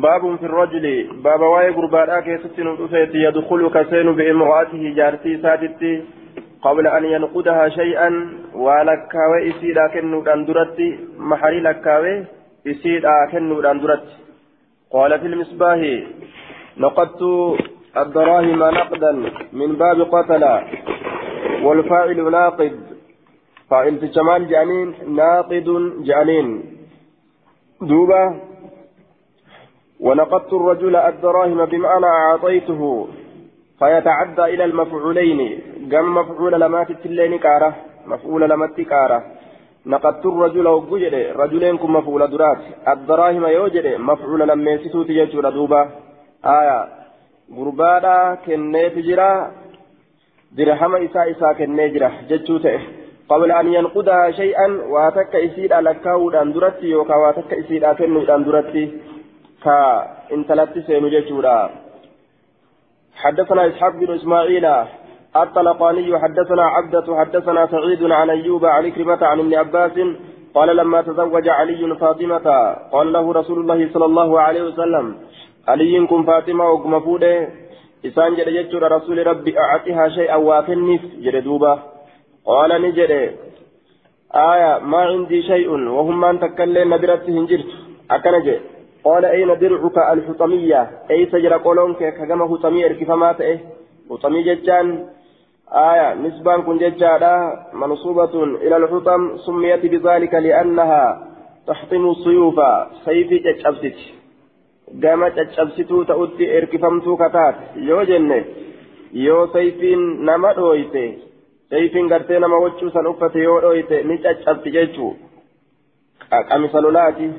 باب في الرجل باب واي غرباء كيست نطفت يدخل كسين بامرأته جارتي ساتتي قبل أن ينقدها شيئا ولكاوي إسيدا كنو داندرتي محري لكاوي إسيدا كنو داندرتي. قال في المصباح نقدت الدراهم نقدا من باب قتل والفاعل ناقد. فاعل في الشمال جانين ناقد جانين. دوبا ونقدت الرجل الدراهم بمعنى أعطيته فيتعدى إلى المفعولين. قام مفعول لما تتلين كارة مفعول لما تكارة نقدت الرجل وجد رجلين كم مفعول درات. الدراهم يوجد مفعول لما يسيتو تيجو دوبا آية. غربادا كنيت جرا درهم إساء إساء كنيجرا جتشو قبل أن ينقدها شيئا واتك إسيد لكاو داندرتي يوكا واتك إسيد أكنو داندرتي كا انتلت سينو جتشورا حدثنا إسحاق بن إسماعيل الطلقاني حدثنا عبدة حدثنا سعيد عن أيوب عن كرمة عن ابن عباس قال لما تزوج علي فاطمة قال له رسول الله صلى الله عليه وسلم علي كن فاطمة وقم فوده إسان جد يجر رسول ربي أعطيها شيئا وافنف جد قال نجد آية ما عندي شيء وهم من تكلم نبرتهم جرت. أكنجد قال أين درعك الحطمية؟ أي سجر قولونك كما حطمية كفما تأه. حطمي ججان. آية نسبان كن ججادا. منصوبة إلى الحطم سميت بذلك لأنها تحطم السيوف. سيفي ججبست قام ججبستو تأتي إركفمتو كتات. يو جنة. يو سيفين نما دويته سيفين قرتي نما وجو سنفت يو دويته نججبت ججو. قميص لولاتي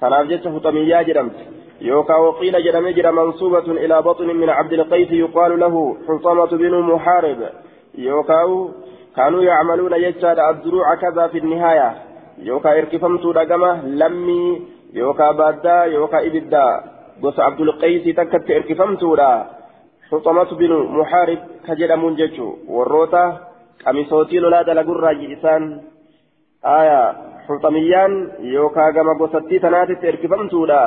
تناف جت حطمية جرمت يوكا وقيل جرم جرى منصوبة إلى بطن من عبد القيس يقال له حطمة بن محارب يوكا كانوا يعملون يجاد الدروع كذا في النهاية يوكا إركفمت رقمة لمي يوكا بادا يوكا إبدا بس عبد القيس تكت إركفمت حطمة بن محارب كجد منجج والروتا قميصوتي لولا دلقر إسان آية furxamiyyaan yookaa gama gosattii tanaatitti erkifamtuudha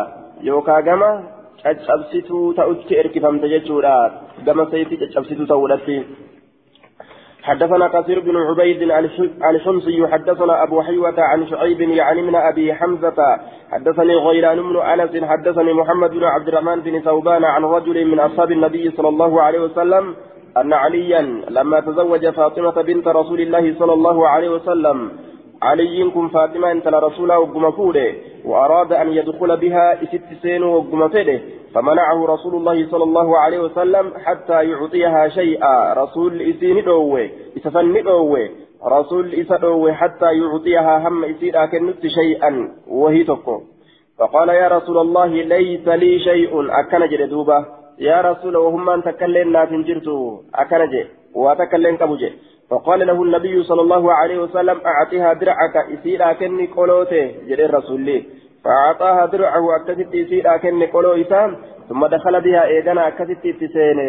yookaa gama caccabsituu ta'utti erkifamte jechuudha. Gama sayitii caccabsituu ta'uudhatti حدثنا كثير بن عبيد الحمصي حدثنا أبو حيوة عن شعيب يعني من أبي حمزة. حدثني غيلان بن أنس. حدثني محمد بن عبد الرحمن بن ثوبان عن رجل من أصحاب النبي صلى الله عليه وسلم أن عليا لما تزوج فاطمة بنت رسول الله صلى الله عليه وسلم علي كن فاطمة انت رسوله وقم فوده وأراد أن يدخل بها ست سين وقم فده فمنعه رسول الله صلى الله عليه وسلم حتى يعطيها شيئا. رسول إسين دوه إسفن دوه رسول إسا دوه حتى يعطيها هم إسير أكنت شيئا وهي تقو. فقال يا رسول الله ليس لي شيء أكن دوبة. يا رسول وهم أن تكلم ناتن جرتو أكن وتكلم كبجي فقال له النبي صلى الله عليه وسلم أعطيها درعك إسيرا كني قلوته جري الرسول فأعطاها درعه أكست إسيرا كني قلو ثم دخل بها إيدنا أكست تسين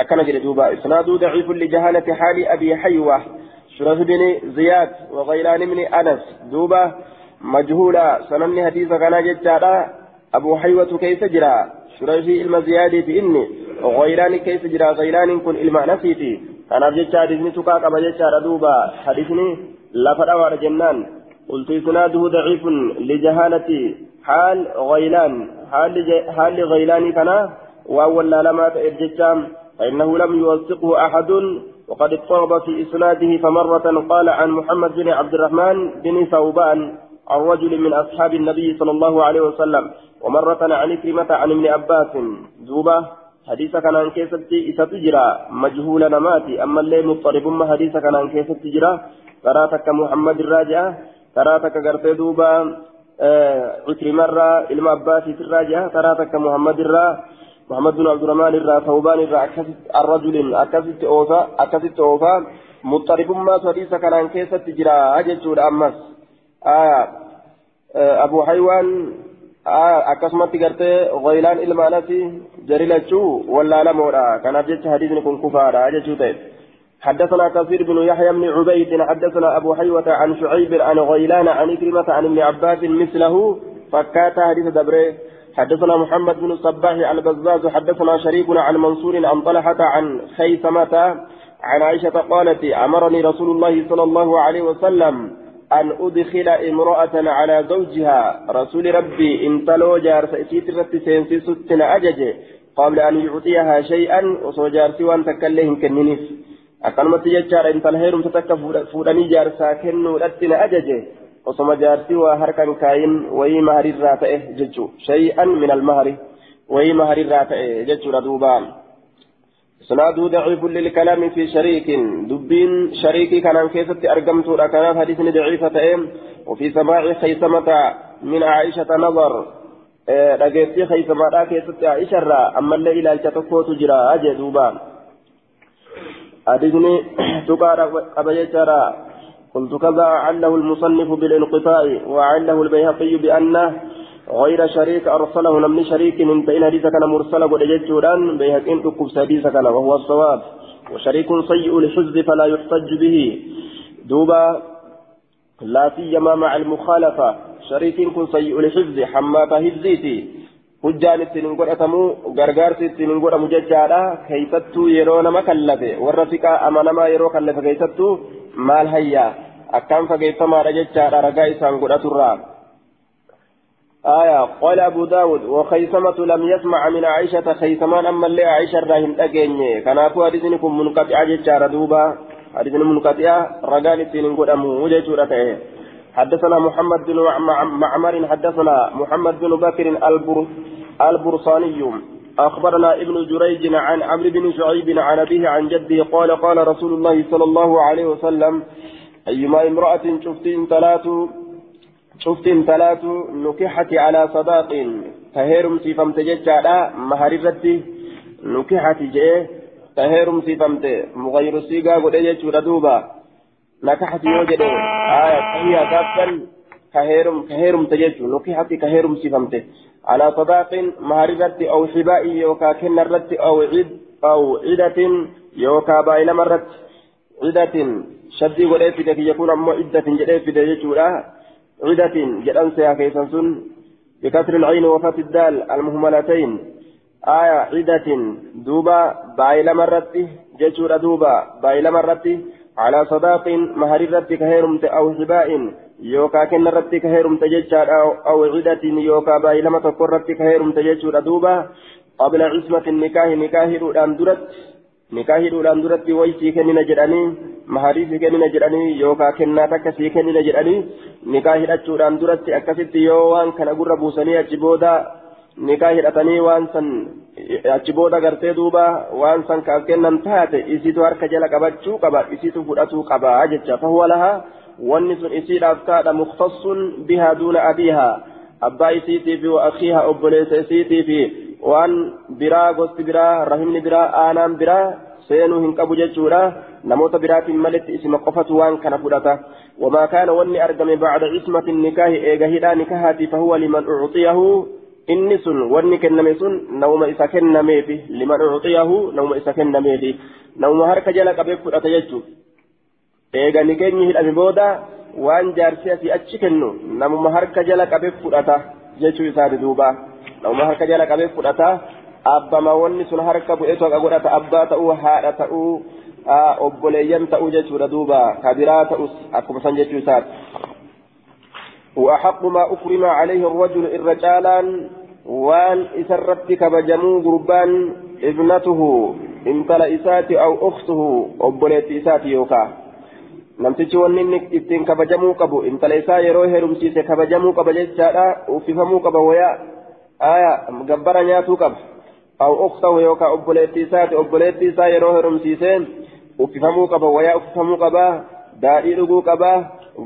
أكن جري دوبا إسناد ضعيف لجهالة حال أبي حيوة. شرف بن زياد وغيلان بن أنس. دوبا مجهولا سنن حديث كان ججارا أبو حيوة كيف جرى؟ شرف المزياد بإني. وغيلان كيف جرى؟ غيلان كن المعنسيتي kanaaf jecha hadisni tuqaa qaba jechaadha duuba. Hadisni lafa dhawaadha jennaan. قلت إسناده ضعيف لجهالة حال غيلان حال غيلان كان وأول لما تأرجتام فإنه لم يوثقه أحد وقد اضطرب في إسناده فمرة قال عن محمد بن عبد الرحمن بن ثوبان عن رجل من أصحاب النبي صلى الله عليه وسلم ومرة عن كلمة عن ابن عباس زوبة حديث كان عن كيست إستجرى مجهول نماتي أما اللي مضطرب ما حديث كان عن كيست تجرى تراتك محمد الراجعة تراتك قرتي دوبا عكرمة الرا إلما أباسي الراجعة تراتك محمد الرا محمد بن عبد الرحمن الرا ثوبان الرا الرجل أكست أوفا أكست أوفا مضطرب ما حديث كان عن كيست تجرى أجل أمس آه أبو حيوان akkasumatti gartee غيلان ilmaanasi jari lachuu wallaalamoodha kanaaf jecha hadiisni kun kufaadha jechuu ta'e حدثنا كثير بن يحيى بن عبيد حدثنا أبو حيوة عن شعيب عن غيلان عن كلمة عن ابن عباس مثله فكات حديث دبره. حدثنا محمد بن الصباح البزاز حدثنا شريك عن منصور عن طلحة عن خيثمة عن عائشة قالت أمرني رسول الله صلى الله عليه وسلم أن أدخل امرأة على زوجها. رسول ربي إن تلو جار سيسيت رت سينسي ستنا أجج. قبل أن يعطيها شيئا وصو سوان تكلهم كننف أكلمة ججار إن تلهيرم تتك فودني جار ساكن رتنا أجج. وصو جارسي وهركا كاين وي مهر الراتئه ججو. شيئا من المهر وي مهر الراتئه ججو ردوبان. سناده ضعيف للكلام في شريك دبين شريك كان كيست أرقمت كان حديث ضعيفة وفي سماع خيثمة من عائشة نظر dhageettii khaysamadhaa keessatti aisharraa ammallee ilaalcha tokkotu jira jee duuba. Hadisni tuqaadha qaba jechaadha. قلت كذا عله المصنف بالانقطاع وعله البيهقي بأنه غير شريك أرسله نمني شريك من بين حديث كان مرسل ودجت جودان بيهقين تكب سديس كان وهو الصواب وشريك سيء الحفظ فلا يحتج به دوبا لا سيما مع المخالفة شريك كن سيء الحفظ حماة هزيتي hujjaan ittiin hin godhatamu gargaarsi ittiin hin godhamu jechaadha keeysattuu yeroo nama kallafe warra fiqaa amanamaa yeroo kallafe keeysattuu maal hayyaa akkaan fageeffamaadha jechaadha ragaa isaan godhaturraa آية قال أبو داود وخيثمة لم يسمع من عائشة خيثمان أما اللي عائشة راهن أجيني كان أكو حديثنكم منقطع ججار دوبا حديثن منقطع رقال السنين قد أمو حدثنا محمد بن معمر حدثنا محمد بن بكر البر البرصاني. أخبرنا ابن جريج عن عمرو بن شعيب عن أبيه عن جده قال قال رسول الله صلى الله عليه وسلم أيما امرأة شفتين ثلاث شفتين ثلاث نكحت على صداق تهيرم سيفمت ججالا مهررتي نكحت جيه تهيرم سيفمت مغير سيقا قد يجور دوبا نكحت يوجد آية هي كافا كهيرم كهيرم تججو نكحت كهيرم سيفمت على صداق مهررتي أو حباء يوكا كنرت أو عد أو عدة يوكا بايل مرت عدة شدي قد يكون أمو عدة جدي في دججورا عدة جدًا سيا كيسان سن بكسر العين وفتح الدال المهملتين. آية عدة دوبا بايل مرتي جشور دوبا بايل مرتي على صداق مهر رتي كهيرمت أو حباء يوكا كن رتي كهيرمت جشار أو, عدة يوكا بايل متقر رتي كهيرمت دوبا. قبل عصمة النكاه نكاه رؤان درت. Nikaahiidhuudhaan duratti wayi sii kennina jedhanii maharii sii kennina jedhanii yookaan kennaa takka sii kennina jedhanii nikaa hidhachuudhaan duratti akkasitti yoo waan kana gurra buusanii achi booda nikaa hidhatanii waan san achi booda gartee duuba waan san kaaf kennan taate isiitu harka jala qabachuu qaba isiitu fudhatuu qaba jecha fahuwa lahaa wanni sun isiidhaaf taadha muktassun bihaa duuna abiihaa abbaa isiitii fi akhiihaa obboleessa isiitii fi waan biraa gosti biraa rahimni biraa aanaan biraa seenuu hin qabu jechuudha namoota biraatiin malitti isima qofatu waan kana fudhata wamaa kaana wanni argame bacda cismati nikaahi eega hidhaa nikahaati fahuwa liman ucxiyahu inni sun wanni kenname sun nawma isa kennameefi liman ucxiyahu nawma isa kennameefi nawma harka jala qabee fudhata jechuu eega nikeenyi hidhame booda waan jaarsi asii achi kennu namuma harka jala qabee fudhata jechuu isaati duubaa nama harka jala qabee fudhata abbama wanni sun harka bu'eetu haqa godhata abbaa ta'uu haadha ta'uu obboleeyyan ta'uu jechuudha duuba kabiraa ta'us akkuma san jechuu isaati. وأحق ما أكرم عليه الرجل الرجالان وان إسرت كبجمو قربان ابنته انتل إساتي أو أخته أبوليت إساتي يوكا namtichi wanni inni ittiin kabajamuu qabu intala isaa yeroo heerumsiise kabajamuu qaba jechaadha uffifamuu qaba wayaa gabbara nyaatuu qaba aw uktahu yookaan obboleettii isaati obboleettii isaa yeroo heerumsiiseen uffifamuu qaba wayaa uffifamuu qaba daadhii dhuguu qaba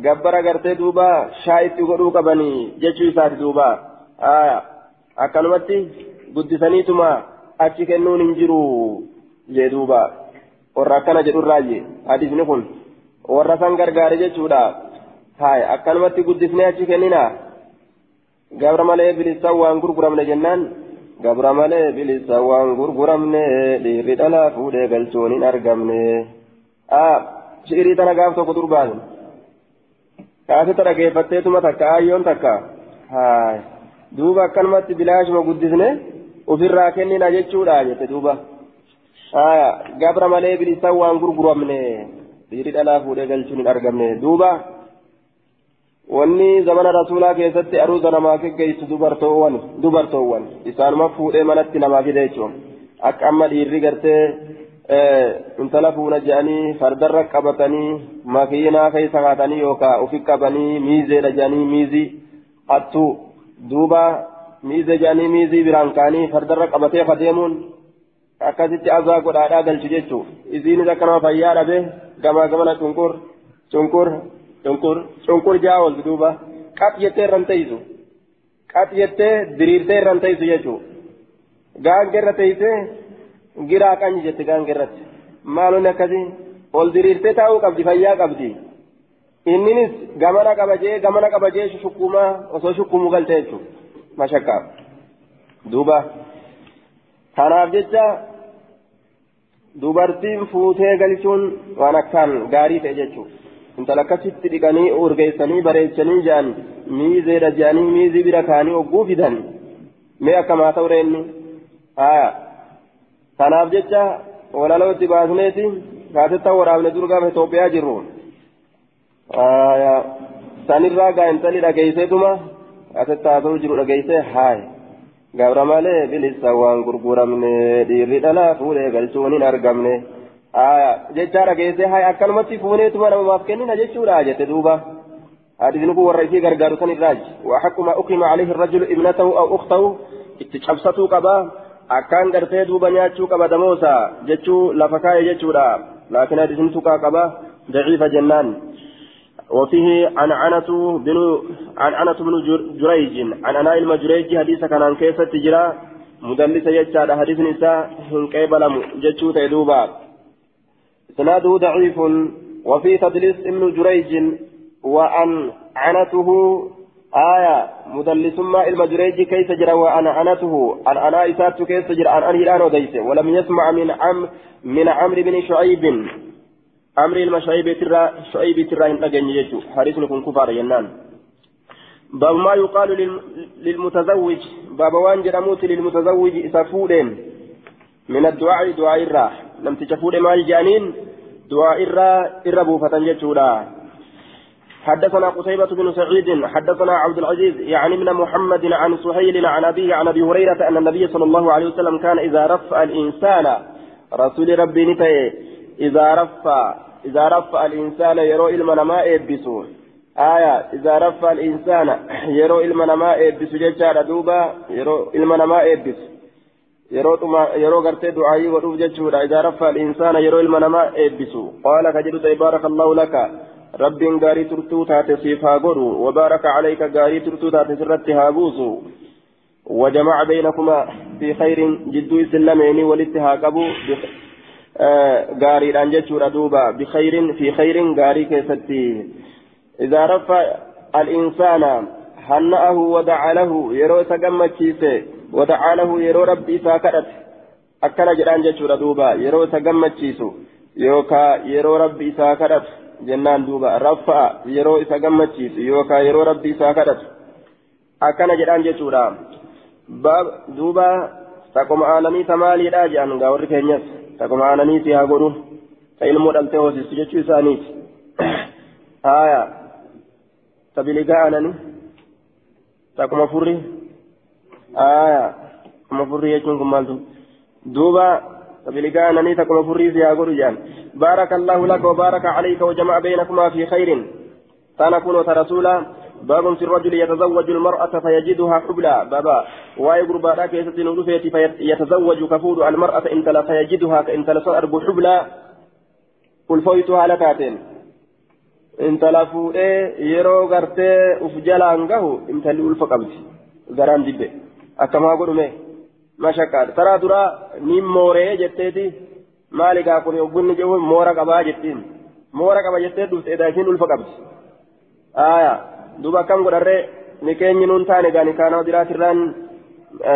gabbara gartee duuba shaayitti godhuu qabanii jechuu isaati duuba aya akkanumatti guddisaniituma achi kennuun hin jiru jee duuba warra akkana jedhurraaje hadisni kun warra san gargaare jechuudha haaya akkanumatti guddisnee achi kennina gabra malee bilisaan waan gurguramne jennaan gabra malee bilisaan waan gurguramne dhiirri dhalaa fuudhee galchuun hin argamne shi'irii tana gaaf tokko durbaan kaasita dhageeffatteetuma takka ayyoon takka duuba akkanumatti bilaashuma guddisne ofirraa kennina jechuudha jette duuba gabra malee bilisaan waan gurguramne dhiiri dhalaa fuudhee galchuun hin argamne duuba wanni zamana rasuulaa keessatti aruuza namaa geggeessu dubartoowwan dubartoowwan isaanuma fuudhee manatti namaa fide jechuun akka amma dhiirri gartee intala fuuna jedhanii fardarra qabatanii makiinaa keessa haatanii yookaan ofi qabanii miizeedha jedhanii miizii hattuu duuba miizee jedhanii miizii biraan kaanii fardarra qabatee adeemuun akkasitti azaa godhaadhaa galchu jechuun isiinis akka nama fayyaa dhabe gamaa gamana cunqur cunqur cunqur cunqur jaa oolti duuba qap jettee irraan teessu qap jettee diriirtee irraan teessu jechuudha gaangee irra teessee. giraa qanyi jette gaangee irratti maalonni akkasii ol diriirtee taa'uu qabdi fayyaa qabdi inninis gamana qabajee gamana qabajee shukkumaa osoo shukkumuu galte jechuudha mashakkaaf duuba kanaaf jecha dubartiin fuutee galchuun waan akkaan gaarii ta'e jechuudha intala akkasitti dhiqanii urgeessanii bareechanii jedhan miizeedha jedhanii miizii bira kaanii ogguu fidan mee akkamaa ta'u reenni haa kanaaf jecha walaloo itti baasneeti kaasetta waraabne durgaaf Itoophiyaa jirru sanirraa gaa intali dhageesseetuma kaasetta haasa'u jiru dhageessee haay gabra malee bilisa waan gurguramne dhiirri dhalaa fuudhee galchuun hin argamne jecha dhageessee haay akkanumatti fuuneetuma namamaaf kennina jechuudha jette duuba حديث نبو والرئيسي غرغارو سن الراج وحق ما أقيم عليه الرجل ابنته أو أخته اتشابسته قبا akkaan gartee duuba nyaachuu qaba damoosa jechuu lafa kaa'e jechuudha laakiin hadisin tuqaa qaba daciifa jennaan وفيه عن عنة بن عن عنة بن جريج عن أناء المجريج حديث كان عن كيسة تجرى مدلس يجعل حديث نساء هن قبل جتشو تيدوبا إسناده ضعيف وفي تدليس ابن جريج وأن عنته آية مدلس ما المجريج كيف جرى وأنا عنته أن أنا إسات كيف جرى أن أنهي الآن وديس ولم يسمع من عم من عمرو بن شعيب. عمرو المشعيب ترى شعيب ترى إن أجن يجو. حارس نكون كفار ينان. باب ما يقال للمتزوج. باب وان جرموت للمتزوج إسافودين من الدعاء دعاء الراح. لم تشفود مال جانين دعاء الراح إربو فتنجتولا حدثنا قتيبة بن سعيد حدثنا عبد العزيز يعني من محمد عن سهيل عن أبيه عن أبي هريرة أن النبي صلى الله عليه وسلم كان إذا رفع الإنسان رسول ربي نتي إذا رفع إذا رفع الإنسان يرو إلما ما إبسو آية إذا رفع الإنسان يرو إلما ما إبسو ججار دوبا يرو إلما ما إبسو yeroo gartee du'aayii godhuuf jechuudha idaa raffa al-insaana yeroo ilma namaa eebbisu qaala ka jedhu ta'e baaraka allahu laka rabbiin gaarii turtuu taate siif haa godhu wabaaraka calayka gaarii turtuu taate sirratti haa buusu وجمع بينكما في خير جدو سلميني ولتها قبو غاري رانجتشورا دوبا بخير في خير غاري كيستي إذا رفع الإنسان هنأه ودعا له يرو سقمت ودعا له يرو ربي ساكرت أكل جران جتشورا دوبا يرو سقمت يوكا يرو ربي ساكرت jennaan duuba raffa'a yeroo isa gammachiisu yookaan yeroo rabbi isaa kadhatu akkana jedhaan jechuudha duuba takuma aananii ta maaliidha jedhan gaa warri keenyas takuma aananii si haa godhu ta ilmoo dhaltee hoosistu jechuu isaaniiti haaya ta biligaa aananii takuma furri haaya takuma furri jechuun kun maaltu duuba تبلغا يا غرجان بارك الله لك وبارك عليك وجمع بينكما في خير سنكون رسولا باب في الرجل يتزوج المرأة فيجدها حبلا بابا واي غربا ذاك يستنودفيتي يتزوج كفود المرأة إن تلا فيجدها إن تلا سأرب حبلا قل فويتها لكاتين إن تلا فوئي يرو غرتي أفجلا أنقه إن تلي ألف قبض غران دبي أكما قلوا mashakkaadha taraa duraa ni mooree jetteeti maali gaa kun oggunni jedhu moora qabaa jettiin moora qaba jettee dhufte edaa isiin ulfa qabdi aayaa duuba akkam godharree ni keenyi nuun taane gaa ni kaanama biraatirraan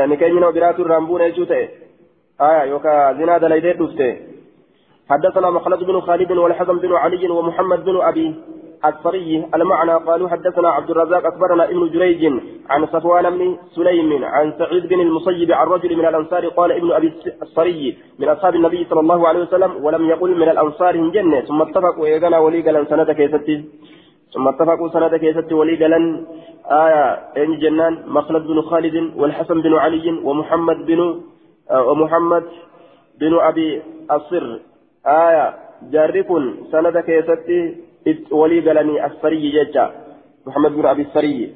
ni keenyi nama biraatu irraan buune jechuu ta'e aayaa yookaan zinaa dalaydee dhufte حدثنا مخلد بن خالد والحسن بن علي ومحمد بن أبي السري المعنى قالوا حدثنا عبد الرزاق أخبرنا ابن جريج عن صفوان بن سليم عن سعيد بن المسيب عن رجل من الأنصار قال ابن أبي السري من أصحاب النبي صلى الله عليه وسلم ولم يقل من الأنصار جنة. ثم اتفقوا إيقنا ولي قلن سنة keessatti ثم اتفقوا سنة keessatti ولي قلن آية إن جنان مخلد بن خالد والحسن بن علي ومحمد بن آه ومحمد بن أبي الصر. آية جاركن سنة كيستي ولي قالني السري ججا. محمد بن أبي السري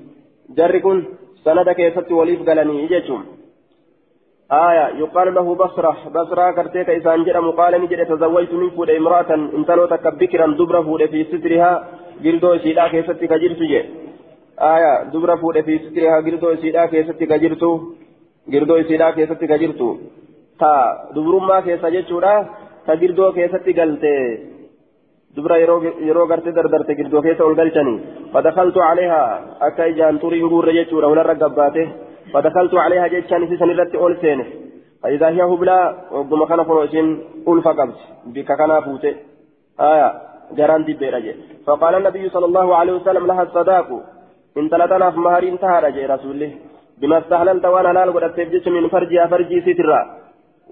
جاري كن سند كيست وليف قالني ججم. آية يقال له بصرة. بصرة كرتيك إسان جرى مقال نجد تزوجت من فود امرأة انتلو تكبكرا دبر فود في سترها قلدو سيدا كيست كجرت جي. آية دبر فود في سترها قلدو سيدا كيست كجرتو قلدو سيدا كيست كجرتو تا دبرما كيست جتشورا تا قلدو كيست قلتي دبرا يرو غرتي دردرت keessa ol galchanii فدخلت عليها. أكا إجان تورين غور جيتشورا ولا رقباته فدخلت عليها جيتشان في سنرت أول سنة فإذا هي هبلا وقم كان فروسين ألفا قبس بك كان فوتي آية. جران دي بيرجي فقال النبي صلى الله عليه وسلم لها الصداق. إن تلتنا في مهر انتهى رجي رسوله. بما استحللت وأنا لا لقد أتبجت من فرجها فرجي سترا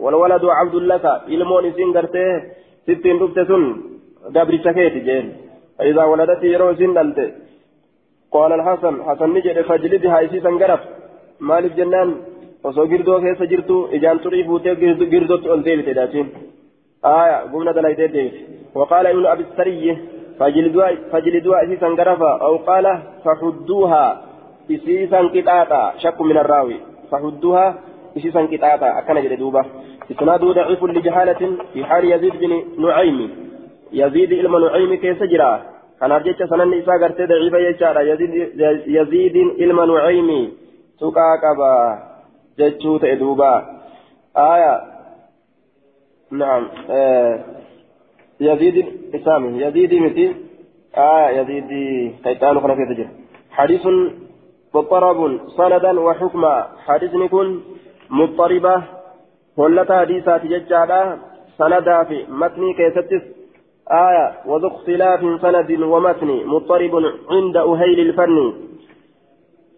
والولد عبد لك إلمون سنغرته ستين ربتسن دبر شكيت جين فإذا ولدت يرو سندلت قال الحسن حسن نجد فجلدها إسيسا قرف مالك جنان osoo girdoo keessa jirtu ijaan turii fuutee girdootti ol deebite daatiin aya gumna dalaytee deebite waqaala ibnu abi sariyyi fajliduha isiisan garafa aw qaala faxudduuha isiisan qixaaxa shakku min arraawi faxudduuha isiisan qixaaxa akkana jedhe duuba isnaaduu daciifun lijahaalatin fi xaali yaziid bin nucaymi يزيد إلما نعيم كيس جرا كان أرجع سنن إساء قرتي ضعيفة يجارة يزيد يزيد إلما نعيم سكا كبا جتشو تأدوبا آية نعم آه يزيد إسامي يزيد متي آية يزيد تيتان خنا في تجر حديث مضطرب سندا وحكما حديث نكون مضطربة هلتا حديثات ججالة سندا في متني كيستس آية وذو اختلاف سند ومتن مضطرب عند أهيل الفن.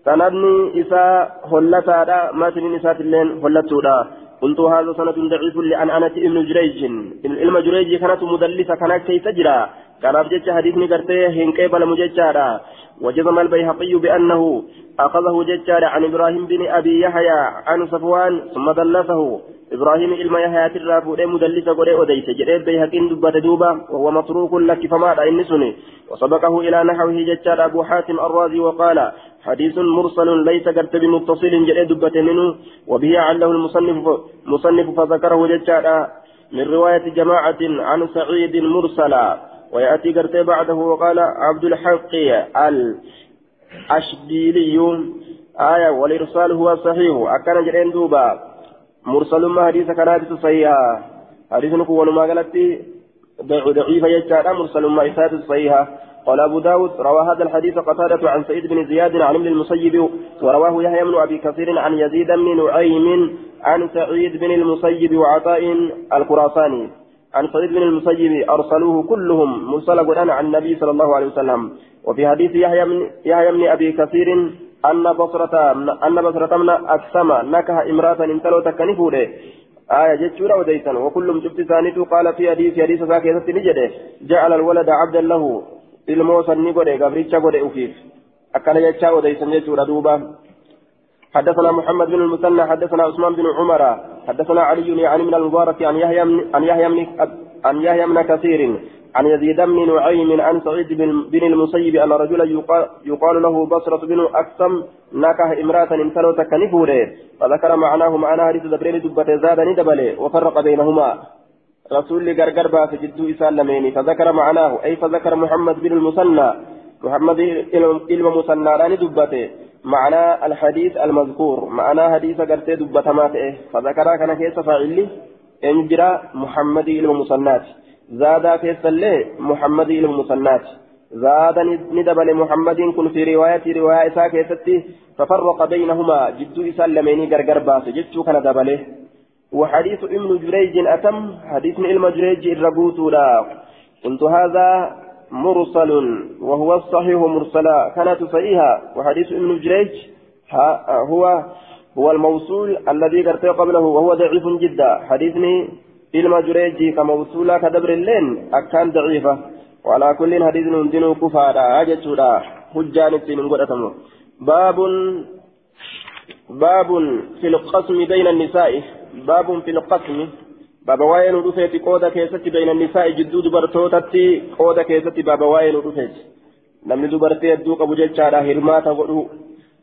سندني إساء هلتا متن إساء اللين هلتودا. قلت هذا سند ضعيف لأنعنة ابن جريج. العلم جريج كانت مدلسة كانت كي تجرى؟ كان أبجد حديثني قرتيه هنكي بلا مججارا وجزم البيهقي بأنه أخذه ججارا عن إبراهيم بن أبي يحيى عن صفوان ثم دلسه. إبراهيم إلما يحيى ترى فودي مدلسة قولي أديس جريب بيهقين دبة دوبا وهو متروك لك فما رأي وسبقه إلى نحوه ججار أبو حاتم الرازي وقال حديث مرسل ليس كرت بمتصل جريد دبة منه وبه عله المصنف مصنف فذكره ججار من رواية جماعة عن سعيد مرسلا ويأتي كرت بعده وقال عبد الحق الأشبيلي آية والإرسال هو صحيح أكان جرين دوبا مرسل حديث كان حديث صحيحة. حديث نكون ما قالت ضعيفة يجعل مرسل ما إسات صحيحة. قال أبو داود روى هذا الحديث قتادة عن سعيد بن زياد عن ابن المسيب ورواه يحيى بن أبي كثير عن يزيد بن نعيم عن سعيد بن المسيب وعطاء الخراساني. عن سعيد بن المسيب أرسلوه كلهم مرسل عن النبي صلى الله عليه وسلم. وفي حديث يحيى بن أبي كثير أن بصرة أن بصرة من أقسم نكه امرأة انتلو تكنفوده آية جتشورا وديسا وكلهم شفت ثانيته قال في حديث حديث ساكية نجده. جعل الولد عبدا له. ni godhe gabricha godhe ufiif akkana jechaa odeysan jechuudha duuba حدثنا محمد بن المثنى. حدثنا عثمان بن عمر. حدثنا علي يعني من المبارك عن يحيى عن يحيى عن يحيى بن كثير عن يزيد بن نعيم عن سعيد بن المسيب أن رجلا يقال, له بصرة بن أكسم نكه امرأة انتلو تكنفوره فذكر معناه معنى حديث دبرين دبة زاد ندبله وفرق بينهما. رسول غرغر باس جدو إسان لميني فذكر معناه أي فذكر محمد بن المثنى. محمد إلم مثنى راني دبته. معنى الحديث المذكور معنى حديث قرتي دبته ماته فذكر كان كيس فاعلي. إن جرى محمد إلم مثنات زاد كيس اللي محمد إلم مثنات زاد ندبل محمد كن في رواية رواية ساكتة ففرق بينهما. جدو إسان لميني غرغر باس. جدو كان دبله وحديث ابن جريج أتم. حديث علم جريج الربوت لا قلت هذا مرسل وهو الصحيح مرسلا. كانت صحيحة. وحديث ابن جريج هو هو الموصول الذي قرأت قبله وهو ضعيف جدا. حديثني إلما جريجي كموصولا كدبر اللين أكان ضعيفة. وعلى كل حديث دين كفارا. أجتشورا حجان التين باب باب في القسم بين النساء. باب في القسم. baaba waa'ee ودفيت قودا كيست بين النساء. جدو دبرتوتتي قودا كيست baaba waa'ee ودفيت نمني دبرتي الدوق أبو jechuudha هرماتا غدو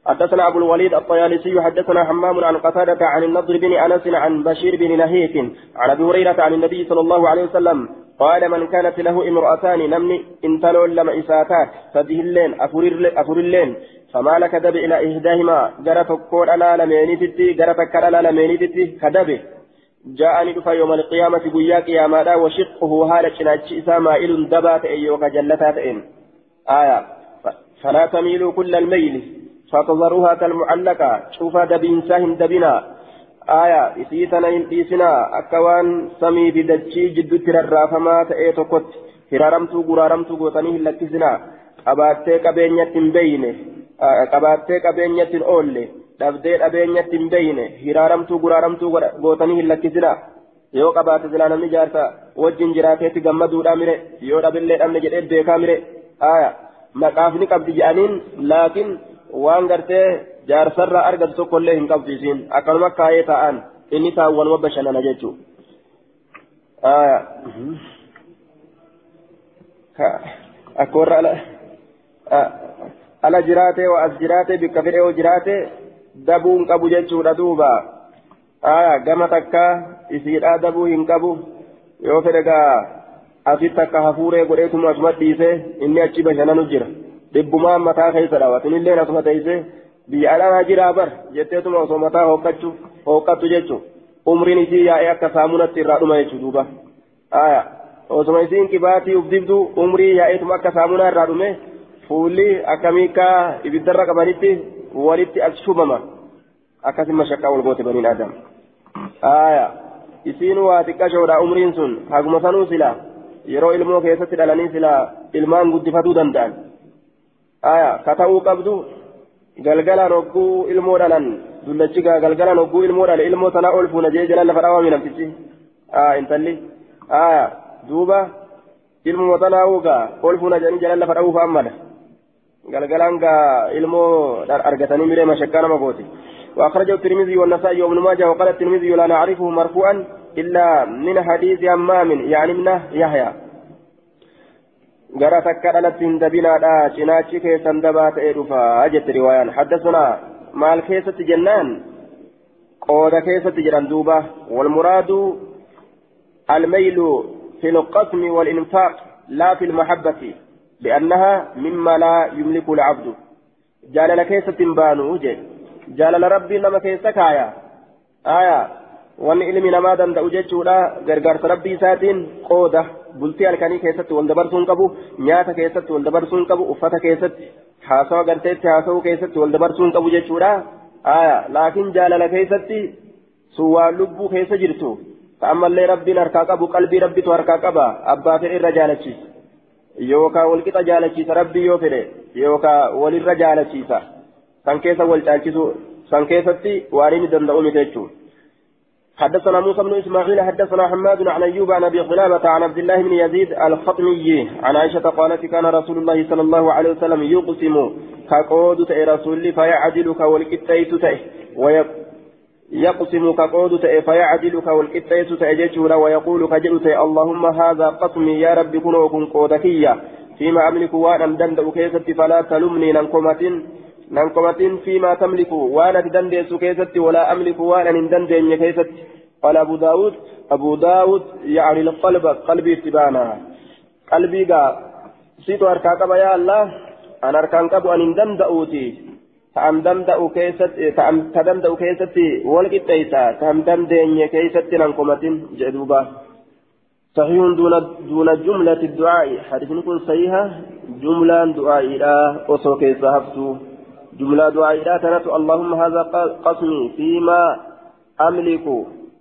حدثنا أبو الوليد الطيالسي حدثنا همام عن قتادة عن النضر بن أنس عن بشير بن نهيك عن أبي هريرة عن النبي صلى الله عليه وسلم قال من كانت له امرأتان نمني انتلو لما إساتات فده اللين أفر اللين فما لك دب إلى إهداهما؟ جرى تكون ألا لمينيتي جرى تكر ألا لمينيتي كدبه جاءني دفا يوم القيامة قيا قياما وشقه هالة شناتش إسا مائل دبات أيوك جلتات إن. آية. فلا تميلوا كل الميل. فتظروها كالمعلقة شوفا دبين ساهم دبنا آية إسيتنا إسنا أكوان سمي بدجي جد ترى فما تأيتكت هرارمتو قرارمتو قوتنيه لكزنا qabattee qabeenyatti hin beeyne qabattee qabeenyatti hin oolle dhabdee dhabeenyatti hin beeyne hiraaramtuu guraaramtuu gootanii hin lakkisina yoo qabaate silaa namni jaarsa wajjin jiraateetti gammaduudha mire yoo dhabillee dhabne jedhee beekaa mire aya maqaaf ni qabdi jedhaniin laakiin waan gartee jaarsarraa argatu tokkollee hin qabdu isiin akkanuma kaayee taa'an inni taawwanuma bashannana jechuu aya akka warra ala jiraate waa as jiraate bikka fedhe yoo jiraate dabuu hin qabu jechuudha duuba gama takka isiidhaa dabuu hin qabu yoo fedhe gaa asitti akka hafuuree godheetuma asuma dhiise inni achi bashannanu jira dhibbumaan mataa keessa dhaawatu innillee asuma teeyse biyya alaa jiraa bar jetteetuma osoo mataa hooqqachu hooqqattu jechuun umriin isii yaa'ee akka saamunatti irraa dhuma jechuudha duuba aya osuma isiin qibaatii uf dibdu umrii yaa'eetuma akka saamunaa irraa dhume fuulli akka ibiddarra qabanitti walitti as shubama akkasin mashakkaa wal goote baniin adam aya isiin waa xiqqashoodha umriin sun haguma sanuu sila yeroo ilmoo keessatti dhalanii sila ilmaan guddifatuu danda'an qabdu galgalaan hogguu ilmoo dhalan dullachi galgalaan hogguu ilmoo dhale ilmoo sanaa ol fuuna jee jalan lafa dhaawame namtichi intalli aya duuba ilmoo sanaa ugaa ol fuuna jedhanii jalan lafa dhaawuuf ammada galgalaan gaa ilmoo argatanii miree mashakkaa nama gooti وأخرجه الترمذي والنسائي وابن ماجه وقال الترمذي لا نعرفه مرفوعا إلا من حديث همام يعني من يحيى dabinaadha cinaachi keessan dabaa ta'ee dhufa jette riwaayaan haddasuna maal keessatti jennaan qooda keessatti jedhan duuba walmuraadu almaylu fi lqasmi walinfaaq laa fi lmahabbati liannaha mima laa yumliku lcabdu jaalala keessatti hin baanu jedhe jaalala rabbii nama keessa kaaya aya wanni ilmi namaa danda'u jechuudha gargaarsa rabbii isaatiin qooda bultii halkanii keessatti wal dabarsuu hin qabu nyaata keessatti wal dabarsuu hin qabu uffata keessatti haasawa garteetti haasawuu keessatti wal dabarsuu hin qabu jechuudha aya laakiin jaalala keessatti sun waan lubbuu keessa jirtu ta'ammallee rabbiin harkaa qabu qalbii rabbitu harkaa qaba abbaa fedhe irra jaalachiisa yookaan walqixa jaalachiisa rabbii yoo fedhe yookaan walirra jaalachiisa san keessa wal caalchisu san keessatti waan inni danda'u miti jechuudha. حدثنا موسى بن إسماعيل حدثنا حماد عن أيوب عن أبي قلابه عن عبد الله بن يزيد الخطمي. عن عائشة قالت كان رسول الله صلى الله عليه وسلم يقسم كقود تأي رسول فيعدل كوالكتيت تأي يقسم كقود تأي فيعدل كوالكتيت تأي جيشورا ويقول كجل اللهم هذا قسمي يا رب كن وكن قودكيا فيما أملك وأنا دندأ كيست فلا تلمني ننقمة ننقمة فيما تملك وأنا تدندس كيست ولا املك وأنا ندندن كيست قال ابو داود ابو داود يعني القلب قلبي اتبانا قلبي قا سيتو اركاكب يا الله أنا اركان قبو ان دندأوتي تأم دندأو كيست تأم تدندأو كيست والقطيسة تأم دندن كيست ننقمة جدوبا صحيح دون دون جملة الدعاء حديث نكون صحيحة جملة دعاء لا أسوكي صحبتو جملة دعاء لا تنت اللهم هذا قسمي فيما أملك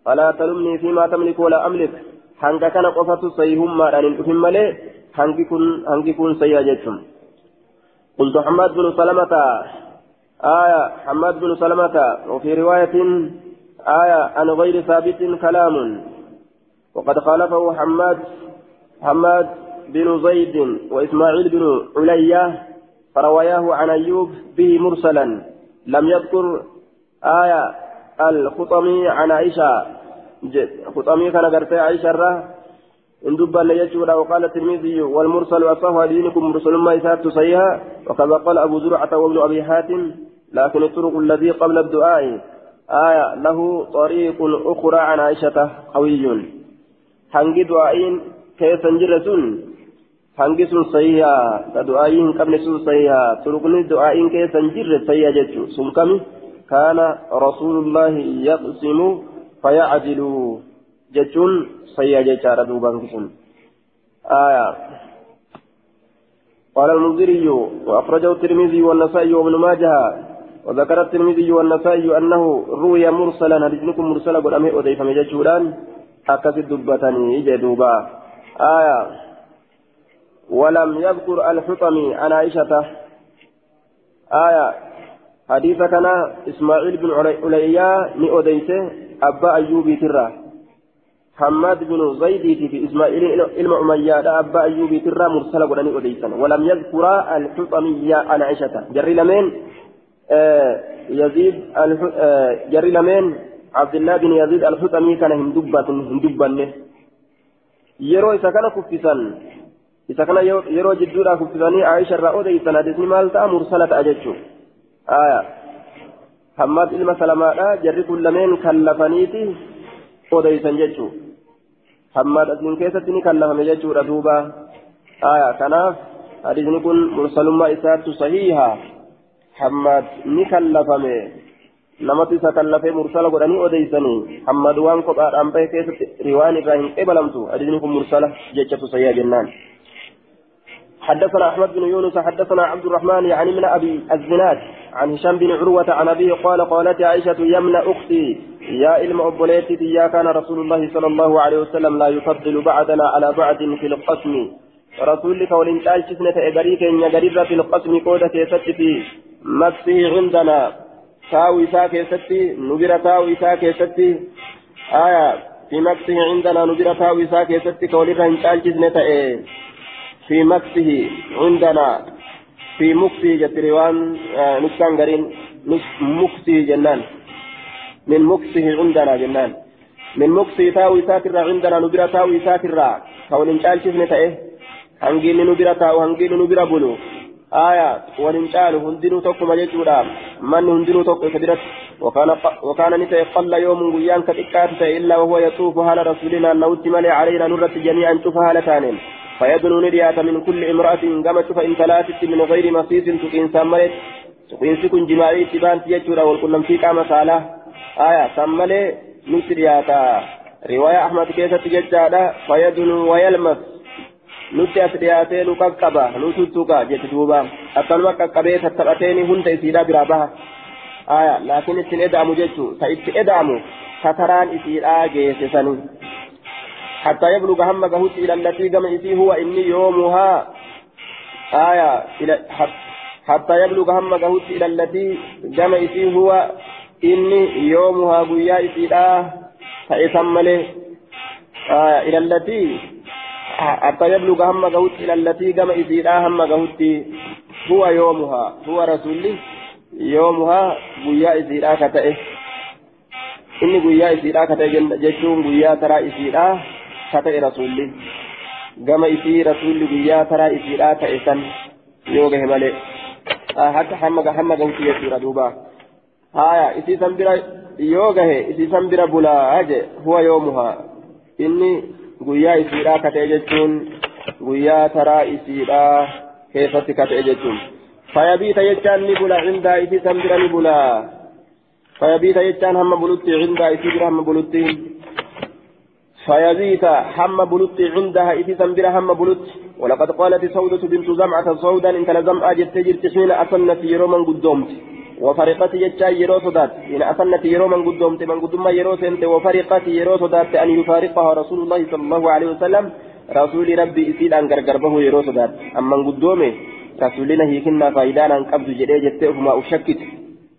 فلا تلمني فيما تملك ولا أملك. hanga kana qofatu sayhummaadhaan hin dhufin malee هنجي كون سيئة قلت حماد بن سلمة آية حماد بن سلمة وفي رواية آية عن غير ثابت كلام. وقد خالفه حماد حماد بن زيد وإسماعيل بن عليا فرواياه عن أيوب به مرسلا. لم يذكر آية الخطمي عن عائشة. خطمي كان قرتي عائشة إن دب يجود وقال الترمذي والمرسل أصح دينكم مرسل ما إسات صيها وكما قال أبو زرعة وابن أبي حاتم. لكن الطرق الذي قبل الدعاء. آية له طريق أخرى عن عائشة قوي. هنجي دعائين كيف نجرسون هنجي سن صيها كدعائين قبل سن صيها طرقني دعائين كيف نجر صيها جتشو سمكمي كان رسول الله يقسم فيعدل جتشون صيها جتشارة دوبان كسون آية قال المنذري وأخرجه الترمذي والنسائي وابن ماجه وذكر الترمذي والنسائي أنه روي مرسلا حديثكم مرسلا قد أمي أضيف مججولان أكس الدبتني جدوبا آية ولم يذكر الحطمي عن عائشة. آية. حديث كان إسماعيل بن عليا مي أديته أبا أيوبي ترى. حماد بن زيد في إسماعيل إلما أمية أبا أيوبي ترى مرسلا قد أمي أديتا ولم يذكر الحطمي عن عائشة. جري لمن؟ آه، يزيد آه، جري لمن؟ عبد الله بن يزيد الحطمي كان هندبة هندبة يرو إذا كان كفسا إذا كان يرو جدورا كفساني عائشة رأودي سنادسني مالتا مرسلة أججو آية حماد إلما سلماء جري كل من كلفنيتي أوديسا ججو حماد أسين كيستني كلفني ججو ردوبا آية كناف حديثني كن مرسل ما إسات صحيحة حماد نكلفمي namatu isa kallafee mursala godhanii odeysanii hammad waan kophaadhaan bahe keessatti riwaan irraa hin qebalamtu. Hadiisni kun mursala jechatu sayyaa jennaan. حدثنا أحمد بن يونس حدثنا عبد الرحمن يعني من أبي الزناد عن هشام بن عروة عن أبيه قال قالت عائشة يمن أختي يا علم ابوليتي يا كان رسول الله صلى الله عليه وسلم لا يفضل بعدنا على بعد في القسم. رسول كون قال شسنة إبريك إن يقرر في القسم قودة كيست في مكسه عندنا. تاوي سا كيستي نبرة تاوي سا كيستي آية في مكسه عندنا نبرة تاوي سا كيستي كون قال شسنة إيه؟ في مكسه عندنا في مكسه جتريوان آه نكسان قرين مكسه جنان. من مكسه عندنا جنان. من مكسه تاوي ساترا عندنا نبرا تاوي ساترا كون قال شفنة إيه هنجين نبرا تاو هنجين نبرا بلو آية ولن قالوا هندنوا توكما جيتورا من هندنوا توكما كبيرت وكان وكان نتا قل يوم غيان كتكات إلا وهو يطوف على رسولنا. نوت ملي علينا نرت جميعا شوف هالتانين فيدنو نديات من كل امرأة كما شوف إن ثلاثة من غير مصيص تقين سامرت تقين سكن جماعي تبان تيجورا والكلم في قام صالة آية ساملي نسرياتا رواية أحمد كيسة تججادا فيدنو ويلمس nu tuttuqa jette duuba akkanuma qaqqabee tattaphateeni hunda isiidhaa biraa baha aya laakiin ittiin eda'amu jechuu ta itti eda'amu tataraan isiidhaa geesse sanii حتى يبلغ هم قهوت إلى التي قم إسي هو إني يومها. آية إلى حتى يبلغ هم قهوت إلى التي قم إسي هو إني يومها. قيا إسي لا فإسم آية إلى التي حتى يبلغ هم قهوت إلى التي قم إسي هم قهوت هو يومها. هو رسولي يومها قيا إسي لا كتئه. إني قيا إسي لا كتئه جتشون قيا ترى لا كتئ رسولي قم إسي رسولي قيا ترى إسي لا تئسن يوغه ملئ haka hamma hamma gauti jechuudha duuba haya isii san bira yoo gahe isii san bira bulaa je huwa yoomuha inni guyyaa isiidhaa kata'e jechuun guyyaa taraa isiidhaa keessatti kata'e jechuun fayabiita jechaan ni bula cindaa isii san bira ni bulaa fayabiita jechaan hamma bulutti cindaa isii bira hamma bulutti فيبيت هم بلوت عندها إذ تنبر هم بلوت ولقد قالت سودة بنت زمعة سودا إن لزمعة جت حين أصنت يروما قدومت. وفرقت جتا يرو صدات إن أصنت يروما قدومت من قدوم يرو سنت وفرقت يرو صدات أن يفارقها رسول الله صلى الله عليه وسلم. رسول ربي إسيدان غرغربه يرو صدات أما قدومه رسولنا هيكنا فايدان أن قبض جدي جتة فما أشكت.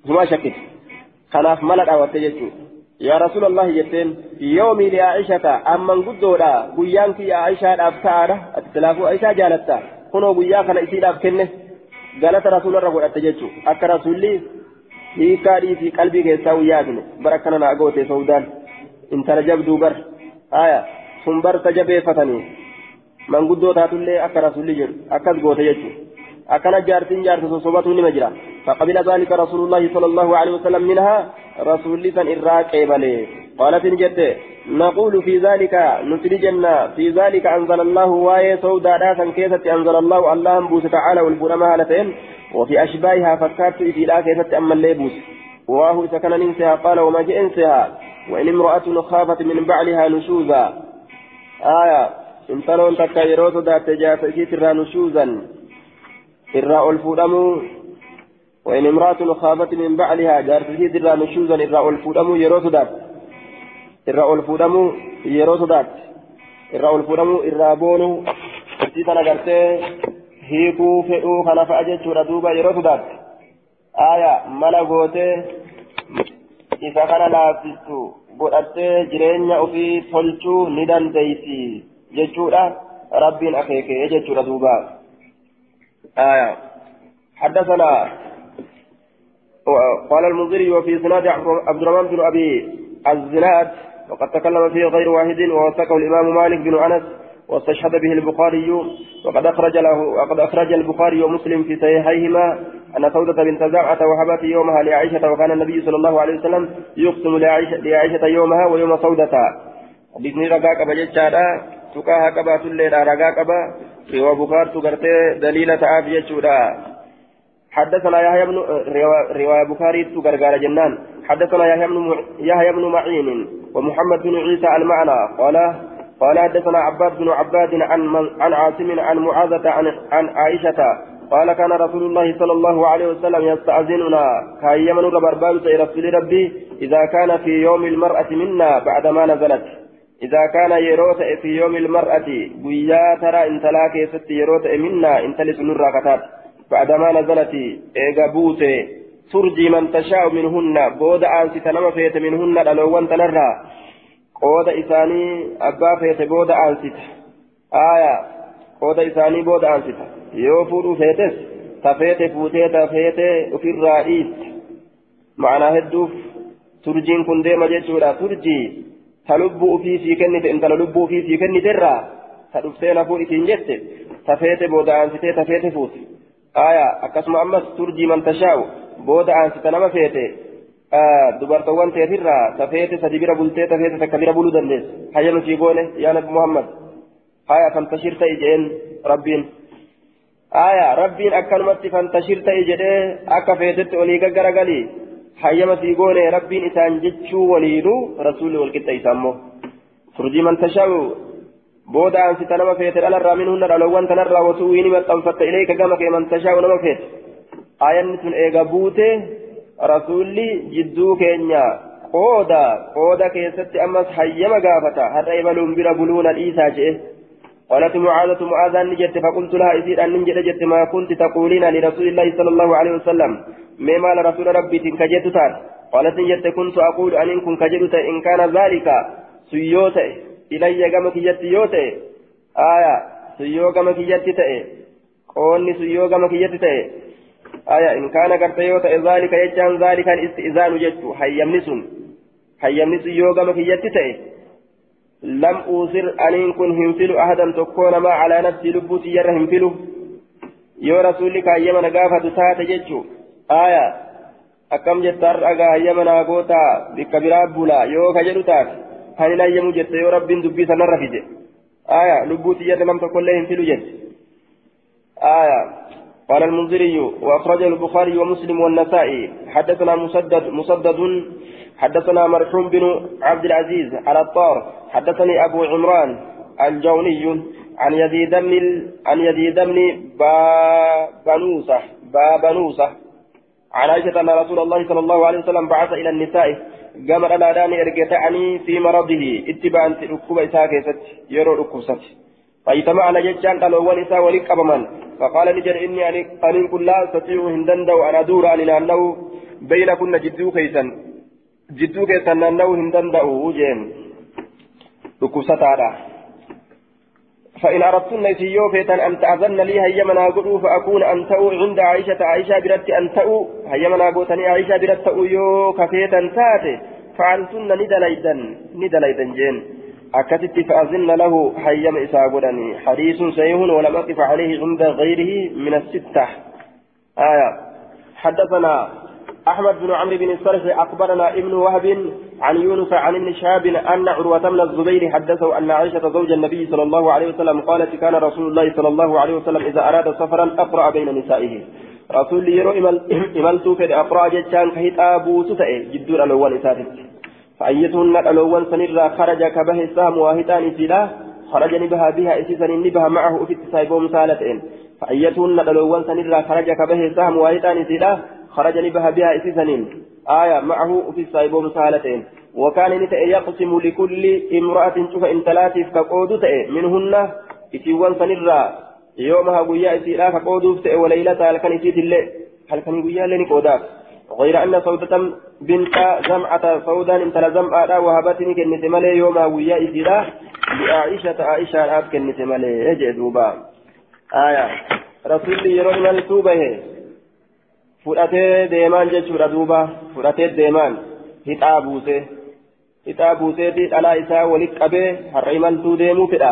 فما شكت خلاف ملك أو تجتو يا رسول الله جتين يومي لعائشة أما قدودا قيانك يا عائشة أبتارة أتتلافو عائشة جالتا كنو قيا كان إسيد أبكنه قالت رسول الله قد أتجتو أكا رسولي هيكاري في قلبي كيساو يادن بركنا نأقوتي سودان. intala jabduu bar aya sun bar tajabeeffatanii manguddoo taatullee akka rasulli jedhu akkas goote jechu akkana jaartiin jaarsa sosobatu nima jira فقبل ذلك رسول الله صلى الله عليه وسلم منها رسول سن إراك إبلي قالت نجت نقول في ذلك نسرجنا في ذلك أنزل الله واي سودا راسا كيسة أنزل الله الله بوس تعالى والبرمى هالتين وفي أشباهها فكرت في لا كيسة أما الليبوس واه إذا كان ننسها قال وما جئ انسها وإن امرأة خافت من بعلها نشوزا آية إن تلون تكايروت ذات جاسكيت الرا نشوزا الرا الفودمو وإن امرأة خافت من بعلها جاسكيت الرا نشوزا الرا الفودمو يروت ذات الرا الفودمو يروت ذات الرا الفودمو الرا بونو تيتنا غرتي هيكو فئو خلف أجت ردوبا يروت ذات آية ملا غوتي isa kana laaffistu godhattee jireenya ofii tolchuu ni dandeessi jechuudha rabbiin akeekee jechuudha duuba حدثنا قال المنذري وفي سناد عبد الرحمن بن أبي الزناد وقد تكلم فيه غير واحد ووثقه الإمام مالك بن أنس واستشهد به البخاري وقد أخرج له وقد أخرج البخاري ومسلم في صحيحيهما أن سودة بنت زرعة وهبت يومها لعائشة وكان النبي صلى الله عليه وسلم يقسم لعائشة, يومها ويوم سودة. بإذن رقاق بجتشادا تكاها كبا تلي با سوى بخار تقرتي دليل تعافية شودا حدثنا يحيى بن رواية بخاري تقرقار جنان. حدثنا يحيى بن يحيى بن معين ومحمد بن عيسى المعنى. قال قال حدثنا عباد بن عباد عن عن عاصم عن معاذة عن عن عائشة. قال كان رسول الله صلى الله عليه وسلم يستأذننا. كايمن ربربان رسول ربي إذا كان في يوم المرأة منا بعدما نزلت. إذا كان يروت في يوم المرأة ويا ترى إن تلاك ست يروت منا إن تلس نراكتات بعدما نزلت إيغا بوتي ترجي من تشاء منهن بود أنسي تنم فيت منهن لو تنرى قود إساني أبا فيت بود أنسي آية قود إساني بود أنسي yoo fuudhuu feetes tafeete fuutee tafeete ofirraa dhiisti ma'anaa hedduuf turjiin kun deema jechuudha turjii ta lubbuu ofii sii kennite intala lubbuu ofii sii kenniterraa ta dhuftee lafuu isiin jette tafeete booda aansitee tafeete fuute aya akkasuma ammas turjii man tashaa'u booda aansita nama feete dubartoowwan teetirraa tafeete sadi bira bultee tafeete takka bira buluu dandeessa hayyama sii goone yaa nabi muhammad haya fantashir ta'i jeen rabbiin aya rabbiin akkanumatti fantashir ta'i jedhee akka feetetti olii gaggaragalii hayyama sii goone rabbiin isaan jechuu nama feete dhalarraa minhunna dhalowwan tanarraa wasuu wiini maxxanfatta ileeka gama kee man tashaa'u nama feete ayanni sun eega buute rasuulli jidduu keenya qooda qooda keessatti ammas hayyama gaafata har'a ibaluun bira buluuna dhiisaa je'e قالت معاذة معاذة نجت فقلت لها إذ أن نجت جت ما كنت تقولين لرسول الله صلى الله عليه وسلم مما لرسول ربي تنكجت تار قالت نجت كنت أقول أن إن كنت كجت إن كان ذلك سيوت إلي كما كجت يوت آية سيو كما كجت تأ. قولني سيو كما كجت تأ. آية إن كان قرت يوت ذلك يجان ذلك الاستئذان جت حيمنسون حيمنس سيو كما كجت تأ. لم أوصر أن كن هنفل أحدا تكون ما على نفسي لبوتي ير هنفله يو رسولك أيما نقافة تات جتشو آية أكم جتر أغا أيما ناقوتا بكبيرا بولا يو كجلو تات هل لا يمو جت يو رب دبي سنر في جت آية لبوتي ير لم تكن له هنفل جت آية قال المنذري وأخرجه البخاري ومسلم والنسائي حدثنا مسدد مسدد حدثنا مرحوم بن عبد العزيز على الطار حدثني أبو عمران الجوني عن يزيد بن عن يزيد بن بابنوسة بابنوسة عن عائشة أن رسول الله صلى الله عليه وسلم بعث إلى النساء قام الأذان إرجتعني في مرضه اتباعا ركوب إساء يرو ركوبست فاجتمعنا جتان قالوا ونساء ولك أبمن فقال نجر إني أن كل لا أستطيع هندن أن أدور عن أنه بين كنا جدو كيسا جدو كيسا أنه هندن دو جين ركوستارا فإن أردتن سيو فيتن أن تأذن لي هيا من أقول فأكون أن تأو عند عائشة. عائشة برت أن تأو. هيا من أقول عائشة برت تأو. يو كفيتا تاتي فعنتن ندليدا ندليدا جين. أكتت فأذن له هيا إسا قدني حديث سيف ولم أقف عليه عند غيره من الستة. آية. حدثنا أحمد بن عمرو بن الصرح أخبرنا ابن وهب عن يونس عن ابن شهاب أن عروة بن الزبير حدثه أن عائشة زوج النبي صلى الله عليه وسلم قالت كان رسول الله صلى الله عليه وسلم إذا أراد سفرا أقرأ بين نسائه. رسول يرو إملت في أقرأ جتان كهيت أبو ستأي جدور الأول إساتت فأيتهن الأول سنرى خرج كبه السهم واهتان سلا خرج نبها بها إسيسا نبها معه في التسايبهم سالتين. فأيتهن الأول سنرى خرج كبه السهم واهتان سلا خرج نبها بها إسسنين آية معه في السايبوم سهلتين وكان نتأ يقسم لكل امرأة شوف انتلاتف كقود تأ منهن إسيوان سنرى. يومها قويا إسيرا كقود تأ وليلة هل كان إسيت الليل هل كان قويا لني قودات غير أن سودة بنت زمعة سودا انتلا زمعة وهبتني كنت ملي. يومها قويا إسيرا لعائشة عائشة آب كنت ملي. إجي دوبا. آية. رسول يرون ملتوبه fudhatee deemaan jechuudha duuba fudhatee deemaan hixaa buusee hixaa buuseeti dhalaa isaa walitti qabee har'a imaltuu deemuu fedha.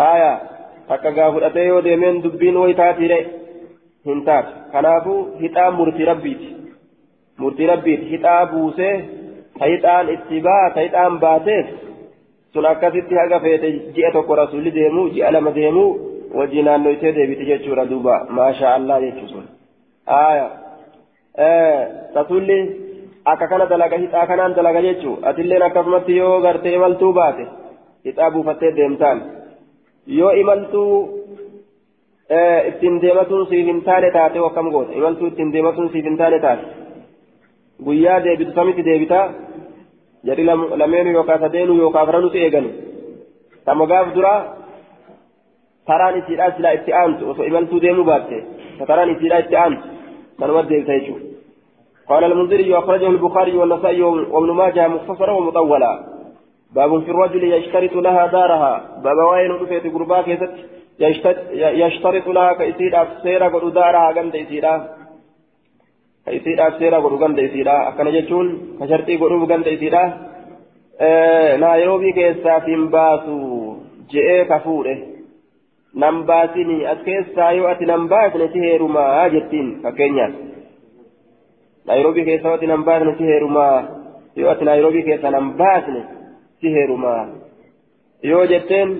Haaya takka gaa fudhatee yoo deemeen dubbiin wayi taatiire hin taatu. Kanaafuu hixaa murtii rabbiiti. Murtii rabbiiti. Hixaa buusee hixaan itti baa hixaan baateef sun akkasitti haga feete ji'a tokko rasuulli deemuu ji'a lama deemuu wajji naannoytee deebiti jechuudha duuba. Maashaa allah jechuusun. Aya tasulli akka kana dalaga hixaa kanaan dalaga jechuu atilleen akkasumatti yoo gartee imaltuu baate hixaa buufattee deemtaan yoo imaltuu ittiin deematuun siif hin taane taate akkam goota imaltuu ittiin deematuun siif hin taane taate guyyaa deebitu samitti deebitaa jedhi lameenu yookaan sadeenu yookaan afranutu eegani tama gaaf duraa taraan isiidhaa silaa itti aantu osoo imaltuu deemuu baatte taraan isiidhaa itti aantu ود يجو قال المنذري أخرجه البخاري والنسائي وابن ماجه مختصرا ومطولا. باب في الرجل يشترط لها دارها. باب وين رفيت قربا كيست يشترط لها كيسير أفسيرا قد دارها قند إسيرا كيسير أفسيرا قد قند إسيرا أكن جتون كشرطي قد قند إسيرا نايروبي كيسا فيمباسو. جئ كفورة. Nan baasini as keessaa yoo ati nan baasne si heerumaa jettiin fakkeenyaaf naayiroobii keessa ati nan baasne si heerumaa yoo ati naayiroobii keessa nan baasne si heerumaa yoo jetteen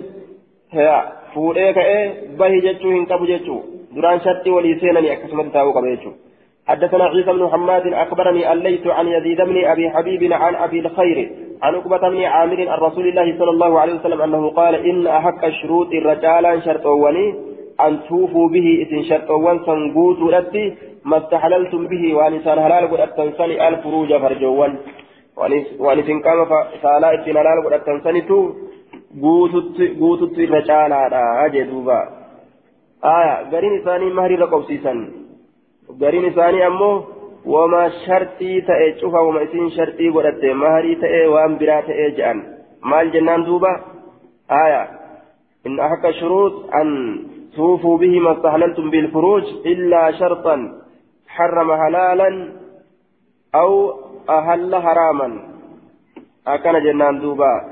fuudhee ka'ee bahi jechuu hin qabu jechuu duraan shartii walii seenanii akkasumatti taa'uu qaba jechuu حدثنا عيسى بن محمد أخبرني الليث عن يزيد بن أبي حبيب عن أبي الخير عن عقبة بن عامر عن رسول الله صلى الله عليه وسلم أنه قال إن أحق الشروط الرجال شرطوني أن توفوا به إذن شرطوان سنقوت لتي ما استحللتم به وأنسان هلال قد أتنسني الفروج فرجوان وأنسان كان فسالا إذن هلال قد أتنسني تو irra caalaadha jedhuuba aya gariin isaanii maharii irra qobsiisan gariin isaanii ammoo wama shartii ta'e cufa wama isin shartii godhatte maharii ta'e waan biraa ta'e jedhan. Maal jennaan duuba? Aya أحق الشروط أن توفوا به ما استحللتم بالفروج إلا شرطا حرم حلالا أو أهل حراما أكن جنان دوبا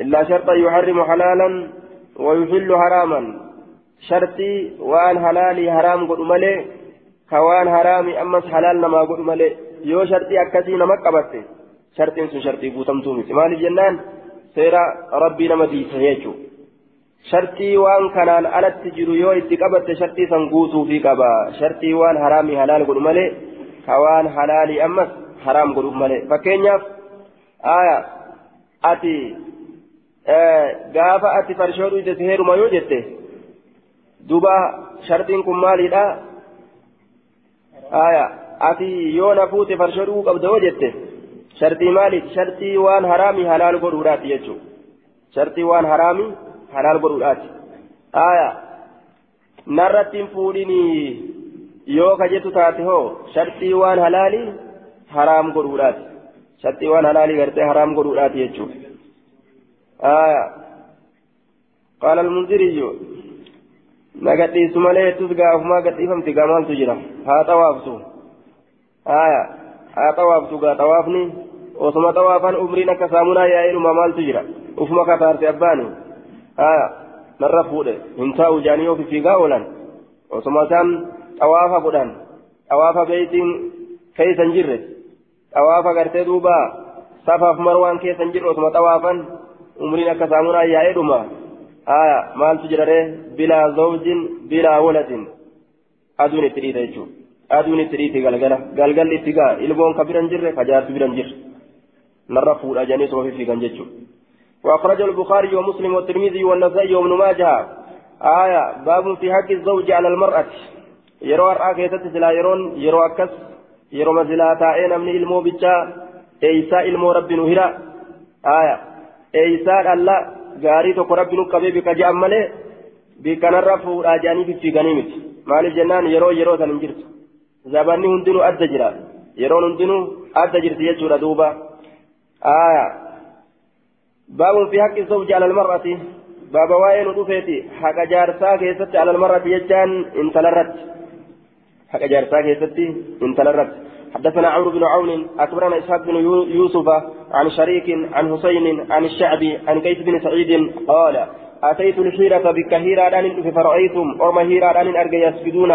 إلا شرطا يحرم حلالا ويحل حراما شرطي وأن حلالي حرام قد ملئ كوان حرامي أمس حلال نما قل ملي يو شرطي أكسي نما قبت شرطين سن شرطي بوتم تومي مال جنان سيرا ربي نما دي سيجو شرطي وان كانان على التجر يو اتقبت شرطي سن قوتو في قبا شرطي وان حرامي حلال قل ملي كوان حلالي أمس حرام قل ملي فكينياف آية أتي gaafa ati farshoodhu ijjete heeruma yoo jette duba shartiin kun maaliidha na fuute farshoo dhuguu qabda yoo jette shartii maaliiti shartii waan haraami halaal godhuudhaati jechuudha shartii waan haraami حلال قرؤات آية نرت فوليني yoo ka jettu taate hoo shartii waan halaalii haraam godhuudhaati shartii waan halaalii gartee haraam godhuudhaati jechuudha qaala almunziriyyu na gadhiisu malee jettus gaafumaa gadhiifamti gaa maaltu jira haa xawaaftu haa xawaaftu gaa xawaafni osuma xawaafan umriin akka saamunaa yaa'edhuma maaltu jira ufuma kataarte abbaani narra fuudhe hin taa'u jaanii yoo fifiigaa oolan osuma isaan xawaafa godhan xawaafa beeytiin keeysan jirre xawaafa gartee duuba safaaf marwaan keessan jirre osuma xawaafan umriin akka saamunaa yaa'edhuma waladin aduun itti dhiita jechuudha aduun itti dhiiti galgala galgalli itti gaa ilmoon ka biran jirre ka jaarsi biran jirre narra fuudha jedhanii osuma fifiigan jechuudha. وأخرجه البخاري ومسلم والترمذي والنسائي وابن ماجه آية باب في حق الزوج على المرأة keessatti silaa yeroon yeroo akkas yeroo silaa taa'ee namni ilmoo bichaa eeysaa ilmoo rabbi nu hira aya eeysaa dhalla gaarii tokko rabbi nu qabee bika je'an malee bikkanarra fuudhaa je'anii fiffiiganii miti maaliif jennaan yeroo yeroo san hin jirtu zabanni hundinuu adda jira yeroon hundinuu adda jirti jechuudha duuba aya baabun fi haqqi zawji ala almar'ati baaba waa'ee nu dhufeeti haqa jaarsaa keessatti ala almar'ati jechaan intalarratti حق جارسا كيستي انتلرت حدثنا عمرو بن عون أكبرنا إسحاق بن يوسف عن شريك عن حسين عن الشعبي عن قيس بن سعيد قال أتيت الحيرة بكهيرة أن فرأيتم أرمى هيرة أن أرجى يسجدون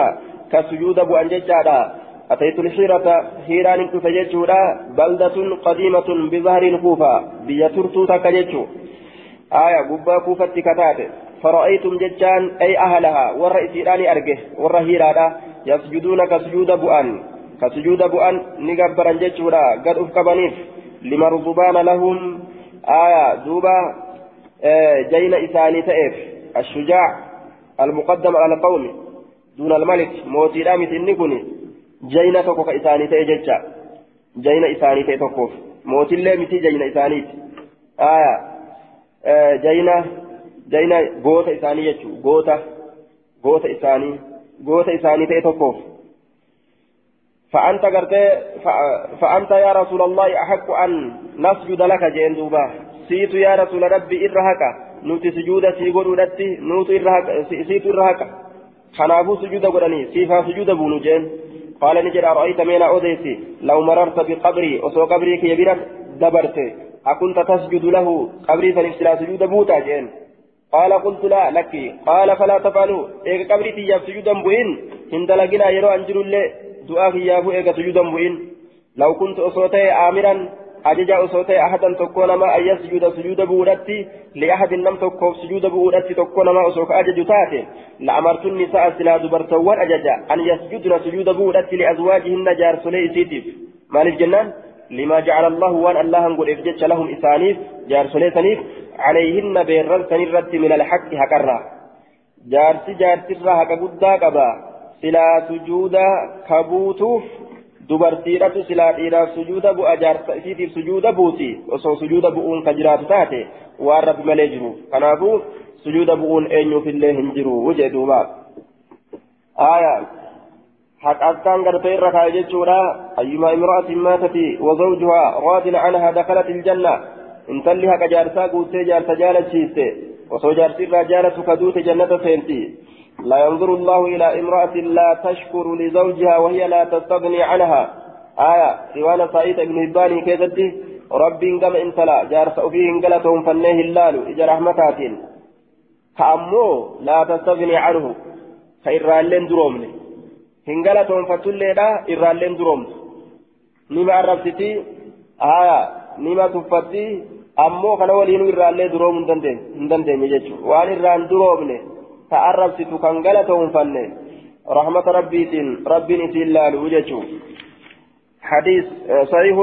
كسجود أبو أنججادا. أتيت الحيرة هيرة أن تفججودا بلدة قديمة بظهر الكوفة بيترتو تكججو آية قبا كوفة كتات فرأيتم ججان أي أهلها ورئيسيران أرجه ورهيرة يسجدون كسجود بؤان كسجود بؤان نقبرا جتشورا قد أفكبنيف لمرضبان لهم آية دوبا جين إساني تأف الشجاع المقدم على القوم دون الملك موتي رامت النكني جين توكو إساني تأججا جين إساني تأتوكوف موتي متي جين إساني آية جين جين غوتا إساني يجو غوتا غوتا إساني isaanii ta'e tokkoof. فأنت قرت فأنت يا رسول الله أحق أن نسجد لك جين دوبا. سيت يا رسول ربي إرهك. نوتي سجود سيقول ودتي نوت إرهك سيت إرهك. خنافو سجود قراني سيفا سجود بونو جين قال نجد أرأيت من أوديسي؟ لو مررت بقبري وسو قبري كي يبرك دبرت. أكنت تسجد له؟ قبري فنفسلا سجود بوتا جين قال قلت لا لك. قال فلا تفعلوا. إيك قبري تياب سجودا بوين. هند لقنا يرو أنجر دعاء يافو إيك سجودا بوين لو كنت أصوتي آمرا أججا أصوتي أحدا تكون ما أن يسجد سجود بورتي لأحد نم تكوف سجود بورتي تكون ما أصوك أجج تاتي لأمرت النساء سلا دبرتوان أججا أن يسجدن سجود بورتي لأزواجهن جار سلي سيتيف مال الجنان لما جعل الله وان الله نقول إفجتش لهم إسانيف جار سلي سنيف عليهن بيرن سنرت من الحق هكرا جارسي جارسي را هكا قدا سلا سجودا كبوتوف silaa dhiiraaf sujuuda bu'a jaarsa isiitiif sujuuda buuti osoo sujuuda bu'uun ka jiraatu taate waan rabbi malee jiru kanaafuu sujuuda bu'uun eenyuufillee hin jiru jee duuba aya حقاً قرت الركعة جتشورا أيما امرأة ماتت وزوجها راض عنها دخلت الجنة إن تلها كجارسا قوتي جارسا جالت شيستي وصو جارسي رجالة كدوت جنة سينتي لا ينظر الله إلى امرأة لا تشكر لزوجها وهي لا تستغني عنها. آية سوان سعيد بن هباني كيزتي ربي قم انتلا جارس أفيه انقلتهم فنيه اللال إجا رحمتات كأمو لا تستغني عنه فإرالين درومني انقلتهم فتولي لا إرالين درومت نما عرفتي آية نما تفتي ammoo kana waliinuu irraallee duroomuu hin dandeenye jechuudha waan irraan duroomne ta'arrabsitu kan galatoonfanne rahmata rabbiitiin rabbiin isiin laalu jechuudha حديث صحيح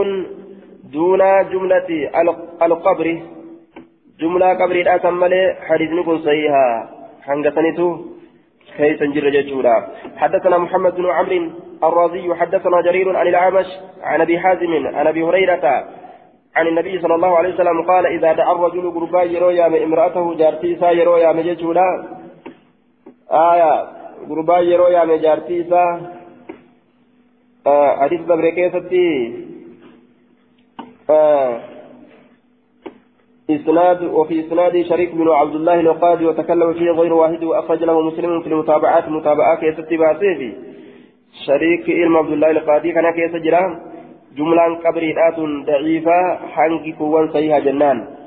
دون جملة القبر. جملة قبر الأسم ملي حديث نكون صحيحا حنقتنيتو؟ كيف نجر ججولا حدثنا محمد بن عمرو الرازي حدثنا جرير عن الأعمش عن أبي حازم عن أبي هريرة عن النبي صلى الله عليه وسلم قال إذا دعا الرجل قربا يرو يام امرأته جارتي سا يرو يام جيشولا آية قربا يرو يام جارتي سا؟ آه حديث دبري ستي إسناد وفي إسناد شريك بن عبد الله القاضي وتكلم فيه غير واحد وأخرج له مسلم في المتابعات متابعة كيست باسيفي شريك إلم عبد الله القاضي كان كيس جرام جملة قبريات ضعيفة حنك كوان صحيحة جنان۔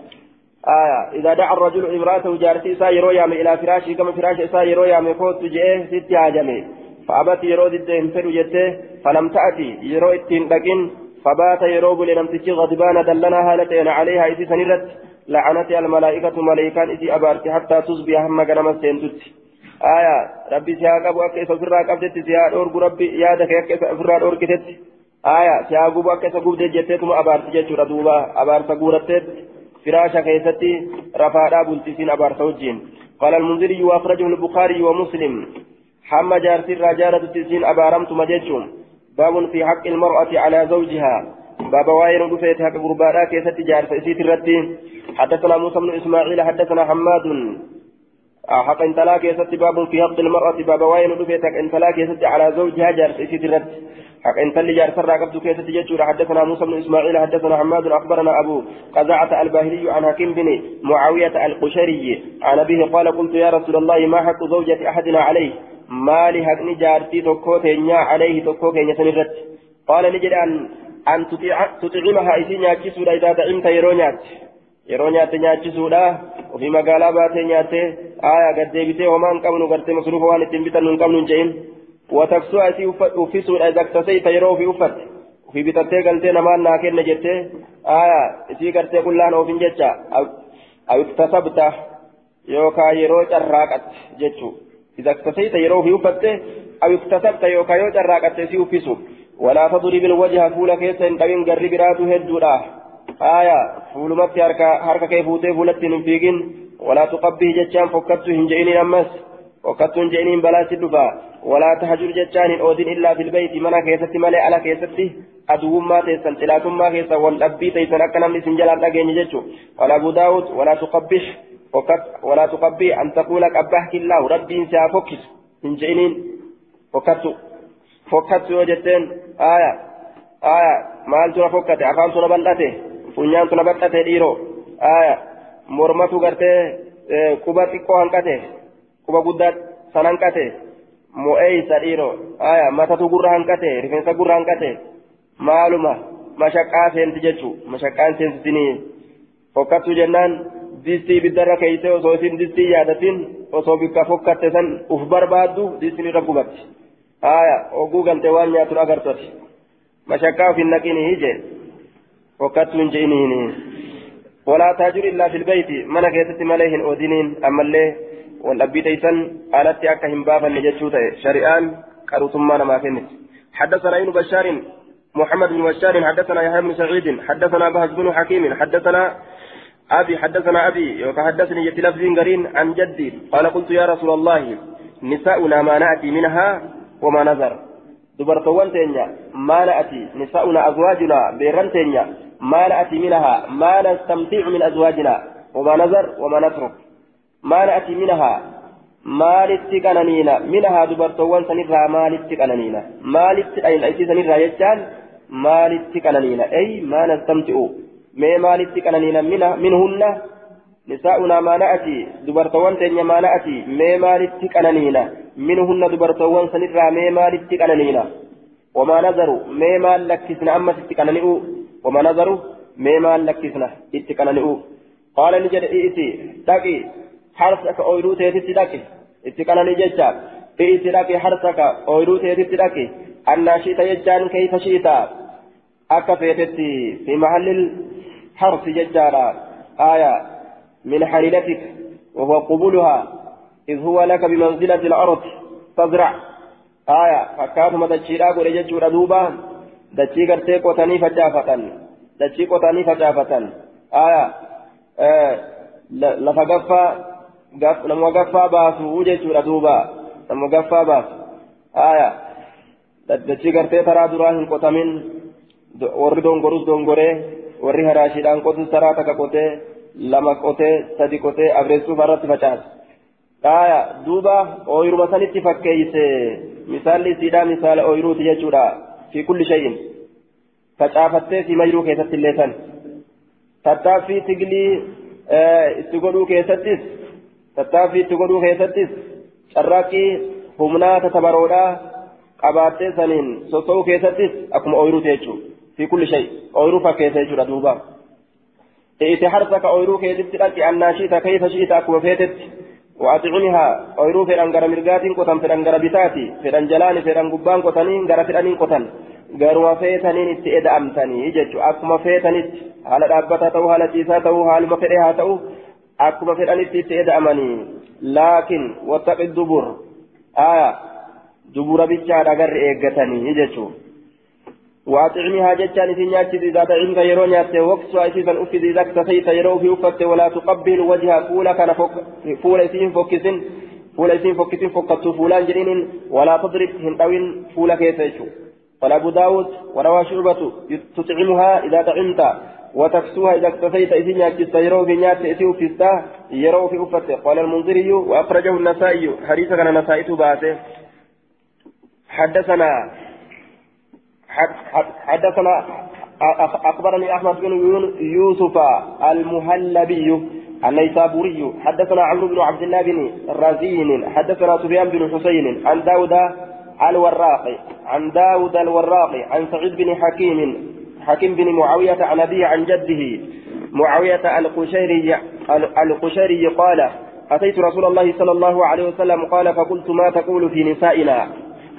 آية. إذا دعا الرجل امرأته جارتي سا يرو يام إلى فراشه كما فراش سا يرو يام فوت جئه ست عجمي فأبت يرو ضد انفر جته فلم تأتي. يرو اتين لكن فبات يروب لنمتشي غضبان دلنا هالتين عليها إذ سنرت. لعنت الملائكة ملائكان إذ أبارت حتى تصبح هم قنم السنتت آية. ربي سياق أبو أكيس فرا قبضت سياق أورق ربي يادك أكيس فرا أورقتت. آية. سياق أبو أكيس قبضت جتتم أبارت جتشور دوبا. أبارت قورتت. فراشا كيستي رفادا بلتسين أبارت وجين قال المنذري وأخرجه البخاري ومسلم حما جارتي الرجالة تسين أبارمت مجتشم باب في حق المرأة على زوجها باب واين رفيت حق غربانا كيست جار فإسيت الردين حدثنا موسى بن إسماعيل حدثنا حماد حق انتلا كيست باب في حق المرأة باب واين رفيت حق انتلا كيست على زوجها جار فإسيت الرد حق انتل جار سرى قبض كيست ججور حدثنا موسى بن إسماعيل حدثنا حماد أخبرنا أبو قزعة الباهلي عن حكيم بن معاوية القشري عن أبيه قال قلت يا رسول الله ما حق زوجة أحدنا عليه haqni jaartii tokkoo teenyaa alayhi tokkoo keenya san irratti qaala ni jedhe an tuxicimaha isii nyaachisuudha idaa dacimta yeroo nyaatte yeroo nyaatte nyaachisuudha ofii magaalaa baatee nyaatte aya gaddeebitee homaa hin qabnu gartee masruufa waan ittiin bitannu hin qabnu hin je'in isii uffisuudha idaa aktasayta yeroo ofii uffatte ofii bitattee galtee namaan naa kenne jettee aya isii gartee qullaan oofin jecha aw iktasabta yookaan yeroo carraaqatte jechuudha إذا اكتسيت يروه يفته أو اكتسبت يوكا يوجا راقت سيوفسو ولا تضرب الوجه فول كيسا قبين قرب راتو هدودا آية فول متي هركا هركا كيفوتي فولت نفيقين ولا تقبه جتشان فكتو هنجئين أمس فكتو هنجئين بلا سدفا ولا تهجر جتشان أودين إلا في البيت. منا كيستي ملي على كيستي. أدوما تيسن. تلاتما كيسا والأبي تيسن. أكنا من سنجلات أجيني جتشو. قال أبو داود. ولا تقبح. ولا تقبي. أن تقول أبهك الله. ربي سافكس من جئنين فكت فكت وجدتين آية. آية. مال تنا فكت أفهم تنا بلته فنيان تنا بلته ديرو. آية. مرمتو غرتي. kuba xiqqoo hanqate kuba guddaa san hanqate mo'eeysa dhiiro aya matatu gurra hanqate rifeensa gurra hanqate maaluma mashaqqaa seenti jechuu mashaqqaan seensisinii fokkattu jennaan distii ibiddarra keeyse osoo isin distii yaadatin osoo bikka fokkatte san uf barbaaddu distiin irra gubatti haya oguu galte waan nyaatun agartoti mashakkaa ufin naqinii jee fokkattu hin walaa taajur illaa fil beyti mana keessatti malee hin oodiniin ammallee alatti akka hin baafanne jechuu ta'e shari'aan qaruutummaa namaa kenniti حدثنا ابن بشار محمد بن بشار حدثنا يحيى بن سعيد حدثنا بهز بن حكيم حدثنا أبي حدثنا أبي وحدثني يتلفز قرين عن جدي قال قلت يا رسول الله نساؤنا ما نأتي منها وما نذر دبرتوان تينيا ما نأتي نساؤنا أزواجنا بيران تينيا ما نأتي منها ما نستمتع من أزواجنا وما نذر وما نترك ما نأتي منها maalitti qananiina minahaa dubartoowwan sanirraa maalitti qananiina maalitti dhayin'aysii sanirraa jechaan maalitti qananiina ey maa nastamti'u mee maalitti qananiina minhunna nisaa'unaa maa na'ati dubartoowwan teenya maa na'ati mee maalitti qananiina minhunna dubartoowwan sanirraa mee maalitti qananiina wamaa nazaru mee maal lakkisna ammas itti qanani'u wamaa nazaru mee maal lakkisna itti qanani'u qaala ni jedhe i'iti dhaqi ooyiruu teetitti dhaqi itti qananii jecha i'iti dhaqi harsaka ooyiruu teetitti dhaqi annaa shiita jechaan keeyfa shiita akka feetetti fi mahallil حرف ججارا آية من حليلتك وهو قبولها إذ هو لك بمنزلة الأرض تزرع آية فكاتم دجيرا قول ججورا دوبا دجي قرتي قوتاني فجافة دجي قوتاني فجافة آية آه قف نمو قفا باسو ججورا دوبا نمو قفا باسو آية دجي قرتي ترى دراهن قوتامين warri dongoruus dongoree warri haraashiidhaan qotu saraa takka qotee lama qotee sadi qotee abreessuuf irratti facaasa dhaaya duuba ooyiruma sanitti fakkeeyse misaalli isiidhaa misaala ooyiruuti jechuudha fi kulli shay'in facaafattee si mayruu keessatti illee san tattaaffii tiglii itti godhuu keessattis tattaaffii itti godhuu keessattis carraaqqii humnaa tatabaroodhaa qabaattee saniin soso'uu keessattis akkuma ooyiruuti jechuudha fi kulli shay ooyiruu fakkeessa jechuudha duuba حرثك أويرو كيدت لك أن شئت كيف شئت أكو فيتت وأطعمها أويرو في أنجر مرقات قطن في أنجر بتاتي في أنجلان في أنجبان قطنين جر في أنين قطن garuma feetaniin itti eda'amtanii jechuun akkuma feetanitti haala dhaabbataa ta'uu haala ciisaa ta'uu haaluma fedhe haa ta'u akkuma fedhanitti itti eda'amanii laakiin wattaqi dubur aya dubura bichaadha garri eeggatanii jechuun. وأطعمها جتان في نياتي إذا دعمت يرون ياتي وقصها إسيسا أفد إذا اكتفيت يرو في أفت ولا تقبل وجهها فولا كان فوق فولا إسين فوكسن فولا إسين فوكسن فوكتو فولان جرين ولا تضرب هندوين فولا كيسيشو قال أبو داود وروى شعبة تطعمها إذا طعمت وتكسوها إذا اكتفيت إذن يأتي يرو في نيات إسيو في الساه يرو في أفته قال المنذري وأخرجه النسائي. حديثا كان نسائته باسه حدثنا حدثنا أخبرني أحمد بن يوسف المهلبي النيسابوري. حدثنا عمرو بن عبد الله بن رزين. حدثنا سفيان بن حسين. عن داود الوراقي. عن داود الوراقي. عن سعيد بن حكيم. حكيم بن معاوية عن أبيه عن جده معاوية القشيري القشيري قال أتيت رسول الله صلى الله عليه وسلم قال فقلت ما تقول في نسائنا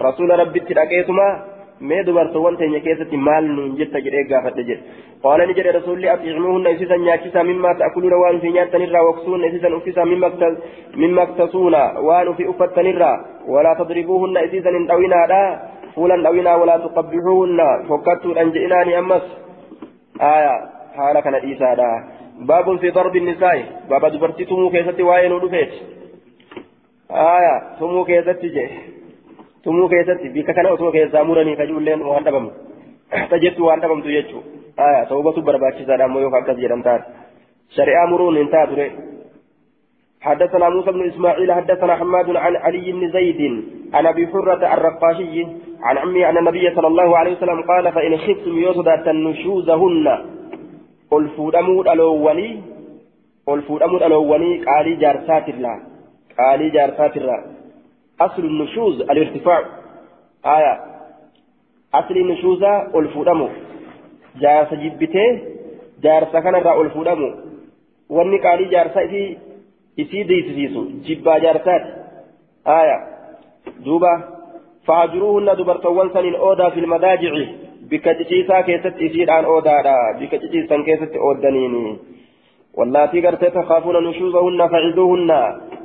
رسول ربي تلقيتما mee dubartoowwan teenya keessatti maal nuun jetta jedhee gaafadhe jedhe qaala ni jedhe rasuulli atiimuhunna isisan nyaachisaa mimmaa ta'kuluuna waan ufii nyaattanirraa waqsuunna isisan uffisaa mimma aktasuuna waan ufii uffattanirraa walaa tadribuuhunna isiisan hin dhawinaadha tuqabbixuuhunna fokkattuudhan jedhinaani ammas aya haala kana dhiisaadha baabun fi darbi nisaa'i baaba dubartii tumuu keessatti waa'ee nu dhufeeti aya tumuu keessatti jedhe tumuu keessatti bika kana osoo keessaa muranii kajuulleen waan dhabamu tajettu waan dhabamtu jechuu aya ta'ubatu barbaachisaadha ammoo yoo akkas jedhan taate shari'aa muruun hin taatu حدثنا موسى بن اسماعيل حدثنا حماد عن علي بن زيد عن ابي حرة الرقاشي عن عمي أن النبي صلى الله عليه وسلم قال فإن خفتم يوسد نشوزهن. قل فودمود الأولي قل فودمود الأولي قالي جارسات الله قالي جارسات الله أصل النشوز الارتفاع. آية. أصل النشوز الفودمو جارس جبته جارس كان را الفودمو wanni qaalii jaarsaa isii isii deessisiisu jibbaa jaarsaati aya saniin oodaa fil madaajici bikka ciciisaa keessatti isiidhaan oodaadha bikka ciciisan keessatti ooddaniini wallaatii gartee takaafuuna nushuuzahunna faciduuhunna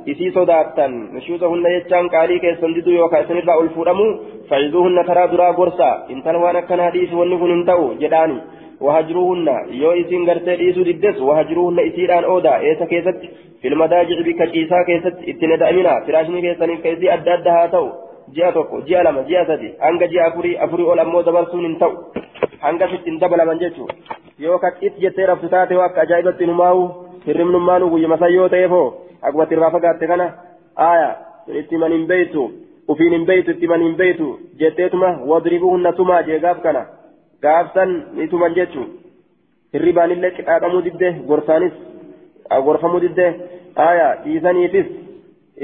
isii sodaattan nushuuzahunna jechaan qaalii keessan diduu yookaan isinirraa ol fuudhamu faciduuhunna karaa duraa gorsa intala waan akkanaa dhiisi wanni kun hin ta'u jedhaani وهجروهن يو إسين غرتي ديسو ديدس وهجروهن إسيران أودا إيسا كيست في المداجع بك كيست إتنا دأمنا فراشني كيساني كيسي أدى أدى جاء توكو جاء لما جاء سدي أنجا جاء أفري أفري أول أمو دبرسون انتو أنجا ستين دبل من جيتو يو كت إت جتي رفتاتي واك أجايبت نماو hirrim nummaanu guyyama san yoo ta'e foo akkuma irraa fagaatte kana aaya itti man hin beeytu ufiin hin beeytu itti man hin beeytu jetteetuma wadribuhunna tumaa jee gaaf kana gaafsan ni tuman jechuu hirribaanillee qixaaxamuu didde gorsaanis gorfamuu didde aaya dhiisaniifis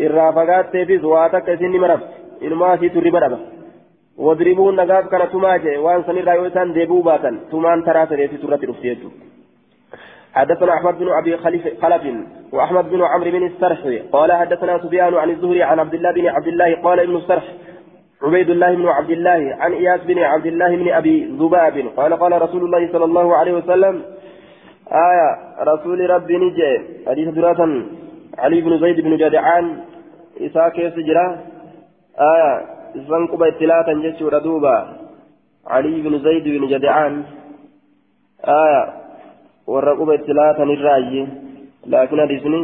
irraa fagaatteefis waa takka isin ni marabse inumaa asiitu riba dhaba wadribuhunna gaaf kana tumaa jee waan sanirraa yoo isaan deebi'uu baatan tumaan taraa sadeesitu irratti dhufte jechuudha. حدثنا أحمد بن أبي خلف وأحمد بن عمرو بن السرح قال حدثنا سفيان عن الزهري عن عبد الله بن عبد الله قال ابن السرح عبيد الله بن عبد الله عن إياس بن عبد الله بن أبي ذباب قال قال رسول الله صلى الله عليه وسلم آية رسول ربي نجي. حديث دراسا علي بن زيد بن جدعان إساك يسجرا آية زنقب اتلاتا جيش ردوبا علي بن زيد بن جدعان. آية itti laatan irraayye laakiin hadiisni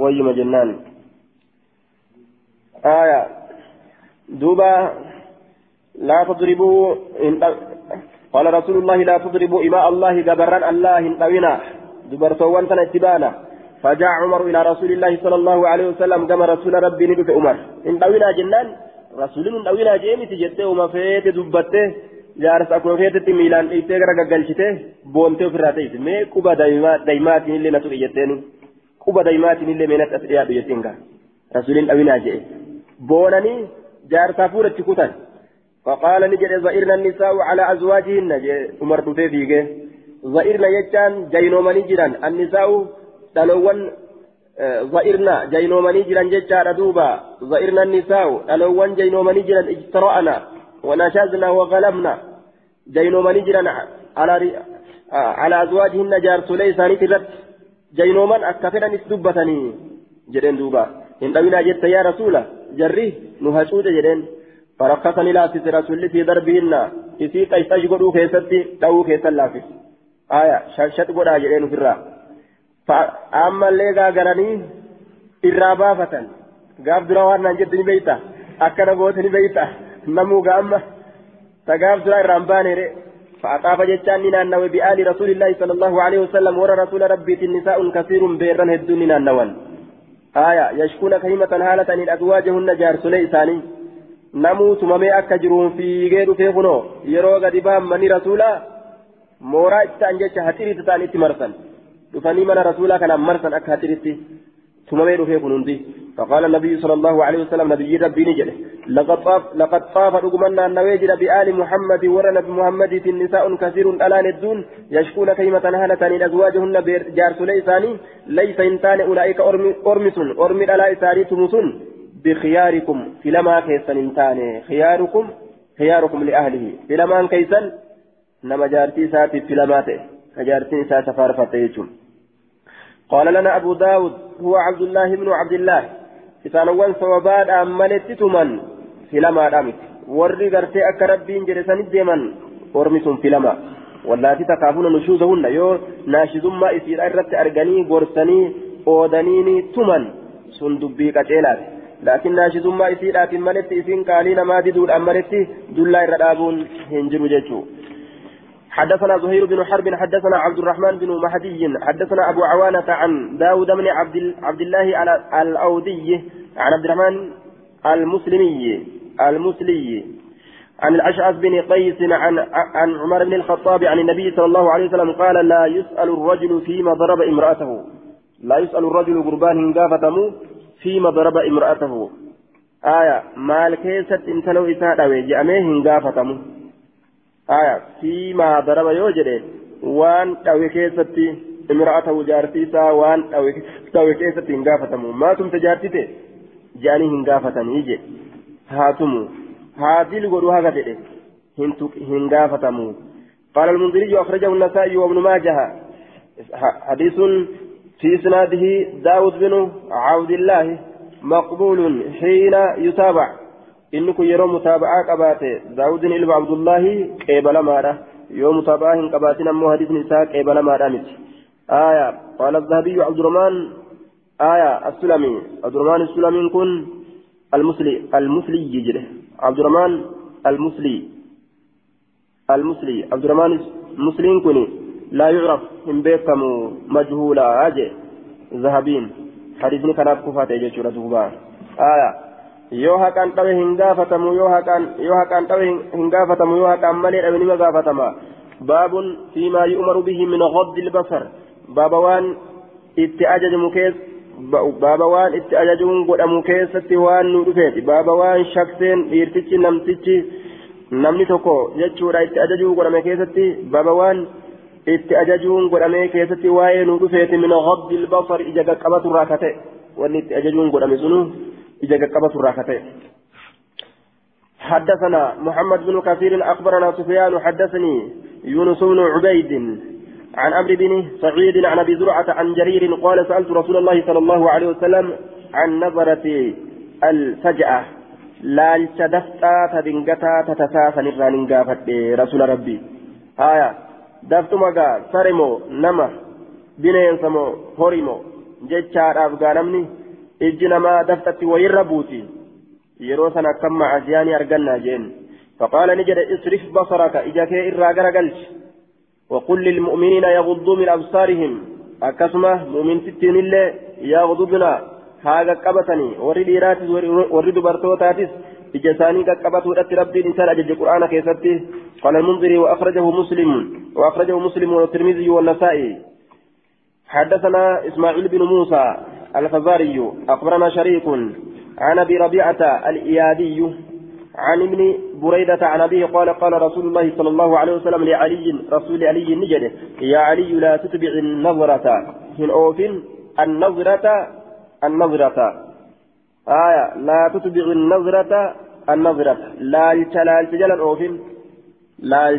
wayyuma jennaan aya duuba laa tadribuu قال رسول الله لا تضربوا إماء الله جبران الله طوينا دبرتوان تنا اتبانا. فجاء عمر إلى رسول الله صلى الله عليه وسلم كما رسول ربي ندف عمر. إن طوينا جنان رسول من طوينا جيمي تجته وما فيت دبته. جارس أكون فيت ميلان إيتي غرق قلشته بونته في الراتيس مي كوبا دايمات اللي نتوك يتيني كوبا دايمات اللي منت أسئلة بيتينك رسول طوينا جي. بونني جارس أفورة كتن فقال نجد زئرنا النساء على أزواجهن. عمر تفيفيك زئرنا يجان جينومني جيران. النساء دلوان زئرنا جينومني جيران ججار دوبا زئرنا النساء دلوان جينومني جيران اجترأنا ونشزنا وغلبنا جينومني جيران على على أزواجهن جار سليساني ترت جينومن أكثر نسدبتني جدين دوبا إن دوينا جدت يا رسول جري نهشود جدين فرخصني لا تسي رسول في ضربهن إسي تيساج قدو كيستي تو كيسا لافس آية شاشت قدا جدين في الرا فأما اللي غاغراني إرابافة غاف دروان ننجد نبيتا أكنا بوت نبيتا نمو غاما تغاف درا رمباني ري. فأطاف جتان نانوي بآل رسول الله صلى الله عليه وسلم. ورى رسول ربي النساء كثير بيرن هدون نانوان آية يشكون كلمة هالة إن أزواجهن جار سليساني namuu tumamee akka jiruun fiigee dhufee kunoo yeroo gadi ba'an manni rasuulaa mooraa itti ta'an jecha dhufanii mana rasuulaa kanaan marsan akka haxiriitti tumamee dhufee kun فقال النبي صلى الله عليه وسلم نبي ربي نجد لقد طاف لقد طاف رجمنا النويجر بآل محمد ورنا بمحمد النساء كثير الآن الدون يشكون كلمة هالة من أزواجهن جارس ليساني ليس إنسان أولئك أرمس أرمي الألا إساري تمسون بخياركم في لما كيسن انتاني خياركم خياركم لأهله في لما كيسن نما جارتي ساتي في لماته فجارتي سات فارفتيجم قال لنا أبو داود هو عبد الله بن عبد الله إسانوان سواباد أمالت تمن في لما warri gartee akka rabbiin jedhe sanit deeman ormi sun filama wallaati takaafuna nushuuzahunna yoo naashizummaa isiidha irratti arganii gorsanii oodaniini tuman sun dubbii qaceelaati laakiin naashizummaa isiidhaatiin maletti isiin qaalii namaa diduudhaan maletti dullaa irra dhaabuun hin jiru jechuu حدثنا زهير بن حرب حدثنا عبد الرحمن بن مهدي حدثنا أبو عوانة عن داود بن عبد, عبد الله الأودي عن عبد الرحمن المسلمي المسلي عن الأشعث بن قيس عن عن عمر بن الخطاب عن النبي صلى الله عليه وسلم قال لا يسأل الرجل فيما ضرب امرأته. لا يسأل الرجل قربان هنقافتمو فيما ضرب امرأته. آية مال كيست انتلو آية فيما ضرب يوجد وان أو كيست امرأته جارتيسا وان أو كيست هنقافتمو ما تم تجارتي جاني هنقافتني يجي هاتمو. هاتيل قولوا هذا جده هن قافتمو قال المنذري أخرجه النسائي وابن ماجه. حديث في إسناده داود بن عبد الله مقبول حين يتابع. يرى متابعة قباته داود بن عبد الله قبل مارة يوم متابعة قباتنا مو حديث نساء قبل مارة مت آية قال الذهبي عبد الرحمن آية السلمي عبد الرحمن السلمي كن المسلي المسلي يجري عبد الرحمن المسلي المسلي عبد الرحمن المسلم كني لا يعرف من بيكم مجهولا أجي ذهبين حديثني كان كفات يجي دوبا آية yoo haqaan dhabe hin gaafatamu yoo haqaan dhabe hin gaafatamu yoo haqaan malee dhabe nima gaafatama baabun fiimaa yu'maru bihi min ghabdi albasar baaba waan itti ajajamu baaba waan itti ajajuun godhamu keessatti waan nu dhufeeti baaba waan shakseen dhiirtichi namtichi namni tokko jechuudha itti ajajuu godhame keessatti baaba waan itti ajajuun godhame keessatti waa'ee nu dhufeeti min ghabdi albasar ija qaqqabatu irraa kate wanni itti ajajuun godhame sunu حدثنا محمد بن كثير أخبرنا سفيان حدثني يونس بن عبيد عن عمرو بن سعيد عن أبي زرعة عن جرير قال سألت رسول الله صلى الله عليه وسلم عن نظرة الفجأة. لا تدنغتا تتساسا نران غافت رسول ربي. آية. دفت مغا سرمو نما بنين سمو هوريمو جتشار أفغانمني ijji namaa daftatti wayirra buuti. Yeroo sana akkam macasiyaanii argannaa jeen. فقال نجد اصرف بصرك إجاك إرى قلش وقل للمؤمنين يغضوا من أبصارهم أكسمة مؤمن ستين الله يغضبنا هذا قبتني ورد إيراتس ورد برتوتاتس إجساني قبته رت ربي إنسان أجج القرآن كيستي قال المنذري وأخرجه مسلم وأخرجه مسلم والترمذي والنسائي حدثنا إسماعيل بن موسى الفزاري أخبرنا شريك عن أبي ربيعة الإيادي عن ابن بريدة عن أبيه قال قال رسول الله صلى الله عليه وسلم لعلي رسول علي نجد يا علي لا تتبع النظرة. من أوف النظرة النظرة. آية لا تتبع النظرة النظرة. لا لا جل أوف لا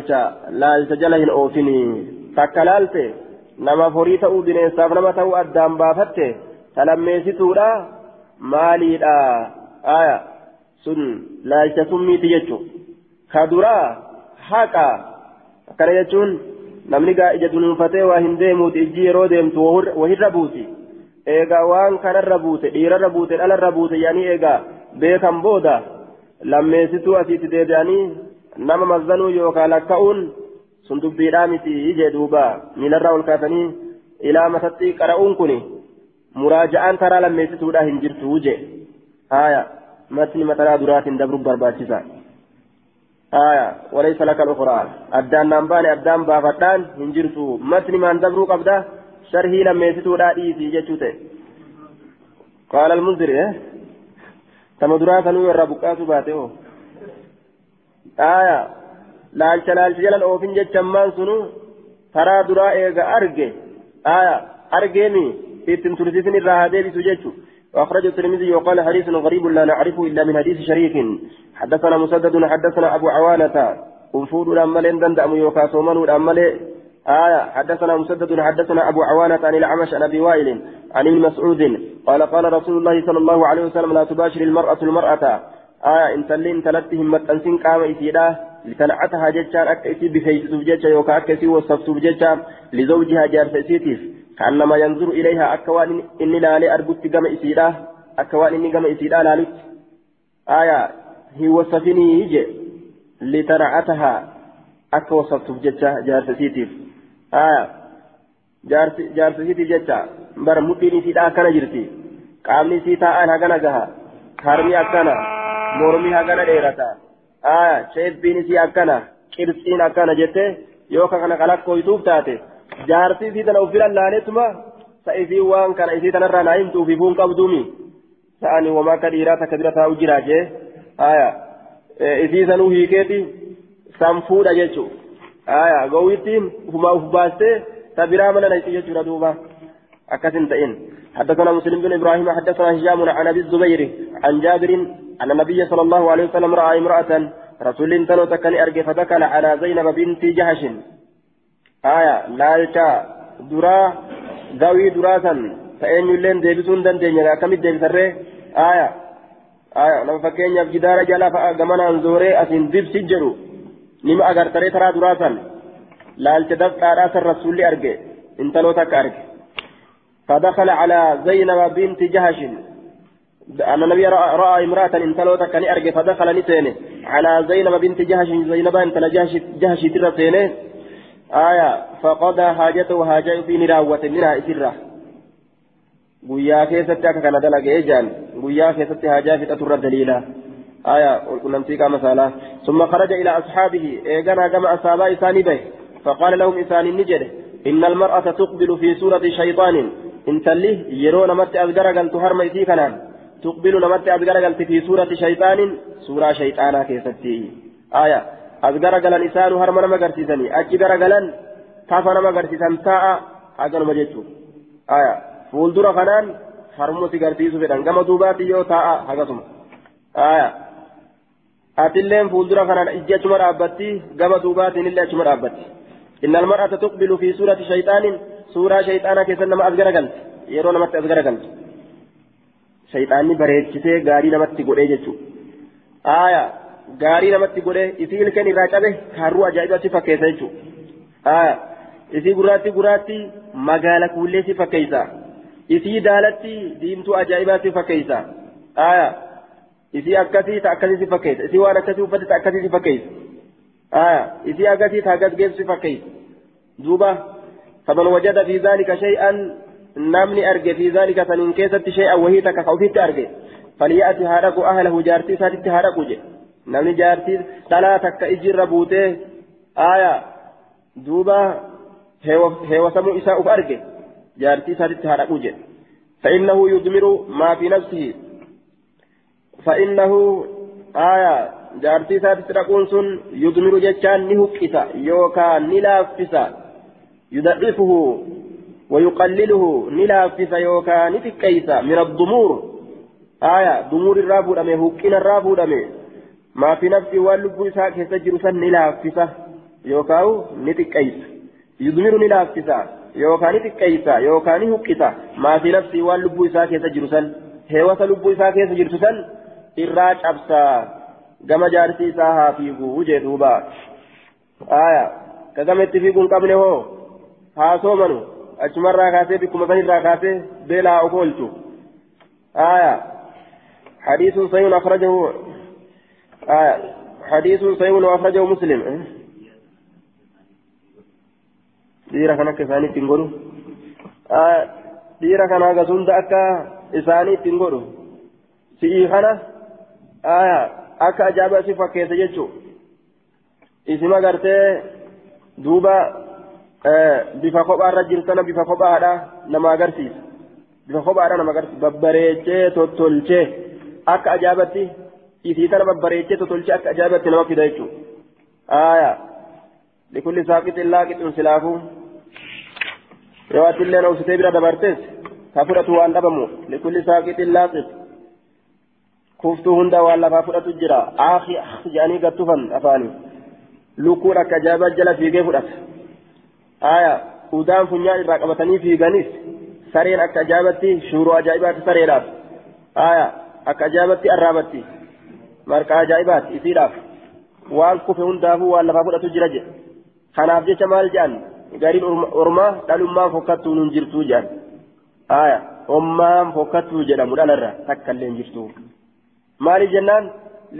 لا جل أوفني تكلالت نما فريت أودين سافنما تو أدام تلميستورا مالي آية sun laalcha summiiti jechuun ka duraa haqa akkana jechuun namni gaa ija dunuunfatee waa hin deemuuti ijji yeroo deemtu wahirra buuti eegaa waan kanarra buute dhiirarra buute dhalarra buute yaanii eegaa beekan booda lammeessituu asiitti deebi'anii nama mazzanuu yookaan lakka'uun sun dubbiidhaa miti jee duuba miilarraa ol kaasanii ilaa matatti qara'uun kun muraaja'aan karaa lammeessituudhaa hin jirtu jee haaya. matni matalaa duraatiin dabruuf barbaachisa aya walaysa laka lukuraa addaan naan baane addaan baafadhaan hin jirtu matni maan dabruu qabda sharhii lammeessituudhaa dhiisii jechuu ta'e qaala almunzir tama duraa sanuu irraa buqqaasu baate oo aya laalcha laalcha jalan oofin jechammaan sunu taraa duraa eega arge aya argeemi irraa haa deebisu jechuu وأخرجه الترمذي وقال حديث غريب لا نعرفه إلا من حديث شريك. حدثنا مسدد حدثنا أبو عوانة. أنفود الأمل دندأم يوكا صومن الأمل. آية حدثنا مسدد حدثنا أبو عوانة عن الأعمش عن أبي وائل عن ابن مسعود. قال قال رسول الله صلى الله عليه وسلم لا تباشر المرأة المرأة. آية إن تلين تلتهم متأنسين قام إسيدا لتنعتها جتشان أكا إسي بفيجتوف جتشا يوكا أكا إسي وصفتوف جتشا لزوجها جارس إسيتيف كأنما ينظر إليها أكوان إني لالي أربت قم إسيدا أكوان إني قم إسيدا لالت آية هي وصفني يجي لتنعتها أكا وصفتوف جتشا جارس إسيتيف آية جارس إسيتيف جتشا. بر مدين إسيدا أكنا جرتي. قامني إسيتا أنا هكذا جها. harmi akkana mormi hagana dheerata aya sheebbiin isii akkana qirsiin akkana jette yoo ka kana kalakkoytuuf taate kana isii tanarraa naa himtuuf ifuun qabduumi sa'ani wamaa akka dhiiraa takka bira taa'u jira jee aya isii sanuu hiikeeti san fuudha jechu aya gowwittiin ufumaa uf baastee ta biraa mana nayti jechuudha duuba akkasin ta'in حدثنا مسلم بن إبراهيم حدثنا هشام عن ابي الزبير عن جابر ان النبي صلى الله عليه وسلم راى امراه رسول تلو تكن ارجع فدخل على زينب بنت جهش آية لالتا درا ذوي دراسا فإن يلين ديبسون دندين كمد ديبسره آية آية لما فكين يفجدار جلا فأغمنا انزوري أسين ديبس جرو نما أغر تري ترى دراسا لالتا دفع راس الرسول أرجع انتلو تك أرجع فدخل على زينب بنت جهش أن النبي رأى, امرأة انتلو تكني أرجع فدخل نتينه على زينب بنت جهش زينب انت جهش جهش ترتينه آية فقضى حاجته حاجة في نراوة منها إسرة. guyyaa keessatti akka kana dalagee jaan guyyaa keessatti haajaa fixaturra daliila aya qulqunnamtii qaama saalaa ثم خرج إلى أصحابه إيقنا كما أصحابا إساني به. فقال لهم إساني نجد إن المرأة تقبل في سورة شيطان. إن تليه يرون مت أذكرك تهرم إسي كنان تقبل نمت أذكرك في سورة شيطان سورة شيطانا كيستي. آية أذكرك الإنسان هرم نما قرسيسني أجدرك لن تافا نما قرسيسن تاء أجل مجيتو آية fuuldura kanaan harmusi garsiisu fedhan gama duubaatti yoo taa'a hagasuma aya atilleen fuuldura kanaan ijji achuma dhaabbatti gama duubaatiin illee achuma dhaabbatti innal mar'ata tuqbilu fi suurati shayxaanin suuraa shayxaanaa keessatti nama as garagalti yeroo namatti as garagaltu shayxaanni bareechisee gaarii namatti godhee jechuudha aya gaarii namatti godhee isii ilkeen irraa cabe harruu ajaa'ibatti fakkeessa jechuudha isii gurraatti gurraatti magaala kuullee si fakkeessa isii daalatti diimtuu ajaa'ibaa si fakkeessa isii akkasii ta akkasii si fakkeessa isii waan akkasii uffate ta akkasii si fakkeessa isii akkasii ta akkas geessu si fakkeessa duuba faman wajada fi zaalika shay'an namni arge fi zaalika saniin keessatti shay'an wahii takka ka ofitti arge فليأتي هارقو أهله جارتي ساتي هارقو جي نمني جارتي تلا تك إجر بوته آية دوبا هو سمو إساء أرجع جارتي ساتي هارقو جي فإنه يضمر ما في نفسه فإنه آية جارتي ساتي رقون سن يضمر جتان نهكسا يوكا نلافسا يضعفه ويقلله نلافسا يوكا نتكيسا من الضمور آية ضمور الرابو دمي هكين الرابو دمي ما في نفسي واللبو إساء كيسجر سن نلافسا يوكاو نتكيسا يضمر نلافسا يوكا نتكيسا يوكا نهكسا ما في نفسي واللبو إساء كيسجر سن هيوة لبو إساء كيسجر سن irraa cabsaa gama jaartii isaa haa fiiguu jee duuba aya ka gama itti fiiguu hin qabne hoo haa soomanu achumarraa kaasee bikkuma sanirraa kaasee beelaa of oolchu aya حديث صحيح أخرجه آه حديث صحيح أخرجه مسلم ديرا كان كفاني تنقلوا آه ديرا كان أغسون أكا إساني تنقلوا سيئي aya akka ajaa'ibaa si fakkeessa jechuun isima gartee duuba bifa kophaarra jirtana bifa kophaadha nama agarsiisa bifa kophaadha nama agarsiisa babbareechee tottolchee akka ajaa'ibatti isii tana babbareechee tottolchee akka ajaa'ibatti nama fida jechuudha aya likulli saaqixin laaqixin silaafuu yoo atillee na usitee bira dabartees ka fudhatu waan dhabamu likulli saaqixin laaqix kuftuu hunda waan lafaa fudhatu jira aakhi jedhanii gattufan afaanii lukkuun akka ajaa'ibaa jala fiigee fudhata aya udaan funyaan irraa qabatanii fiiganis sareen akka ajaa'ibatti shuuroo ajaa'ibaatti sareedhaaf aya akka ajaa'ibatti arraabatti marqaa ajaa'ibaatti isiidhaaf waan kufe hundaafuu waan lafaa fudhatu jira jedhe kanaaf jecha maal jedhan gariin ormaa dhalummaan fokkattuu nun jirtuu jedhan aya ommaan fokkattuu jedhamu dhalarra takka illee hin jirtuu maaliif jennaan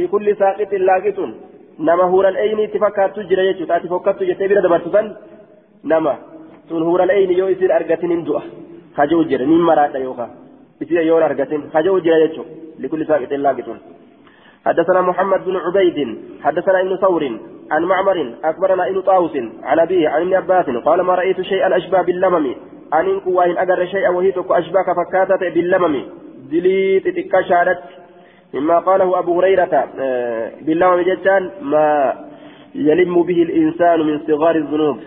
likulli saaqixin laaqixun nama huuran eyni itti fakkaattu jira jechuudha ati fokkattu jettee bira dabartu san nama sun huuran eyni yoo isin argatin hin du'a haja'u jira nin maraadha yookaan isin yoo argatin haja'u jira jechuudha likulli saaqixin laaqixun. حدثنا محمد بن عبيد حدثنا ابن ثور عن معمر أخبرنا ابن طاووس عن أبيه عن ابن عباس قال ما رأيت شيئا أشبه باللمم. أن إن كواهن أجر شيئا وهي أشبه كفكاتة باللمم. دليت تكشارت مما قاله أبو هريرة بالله وجدان ما يلم به الإنسان من صغار الذنوب.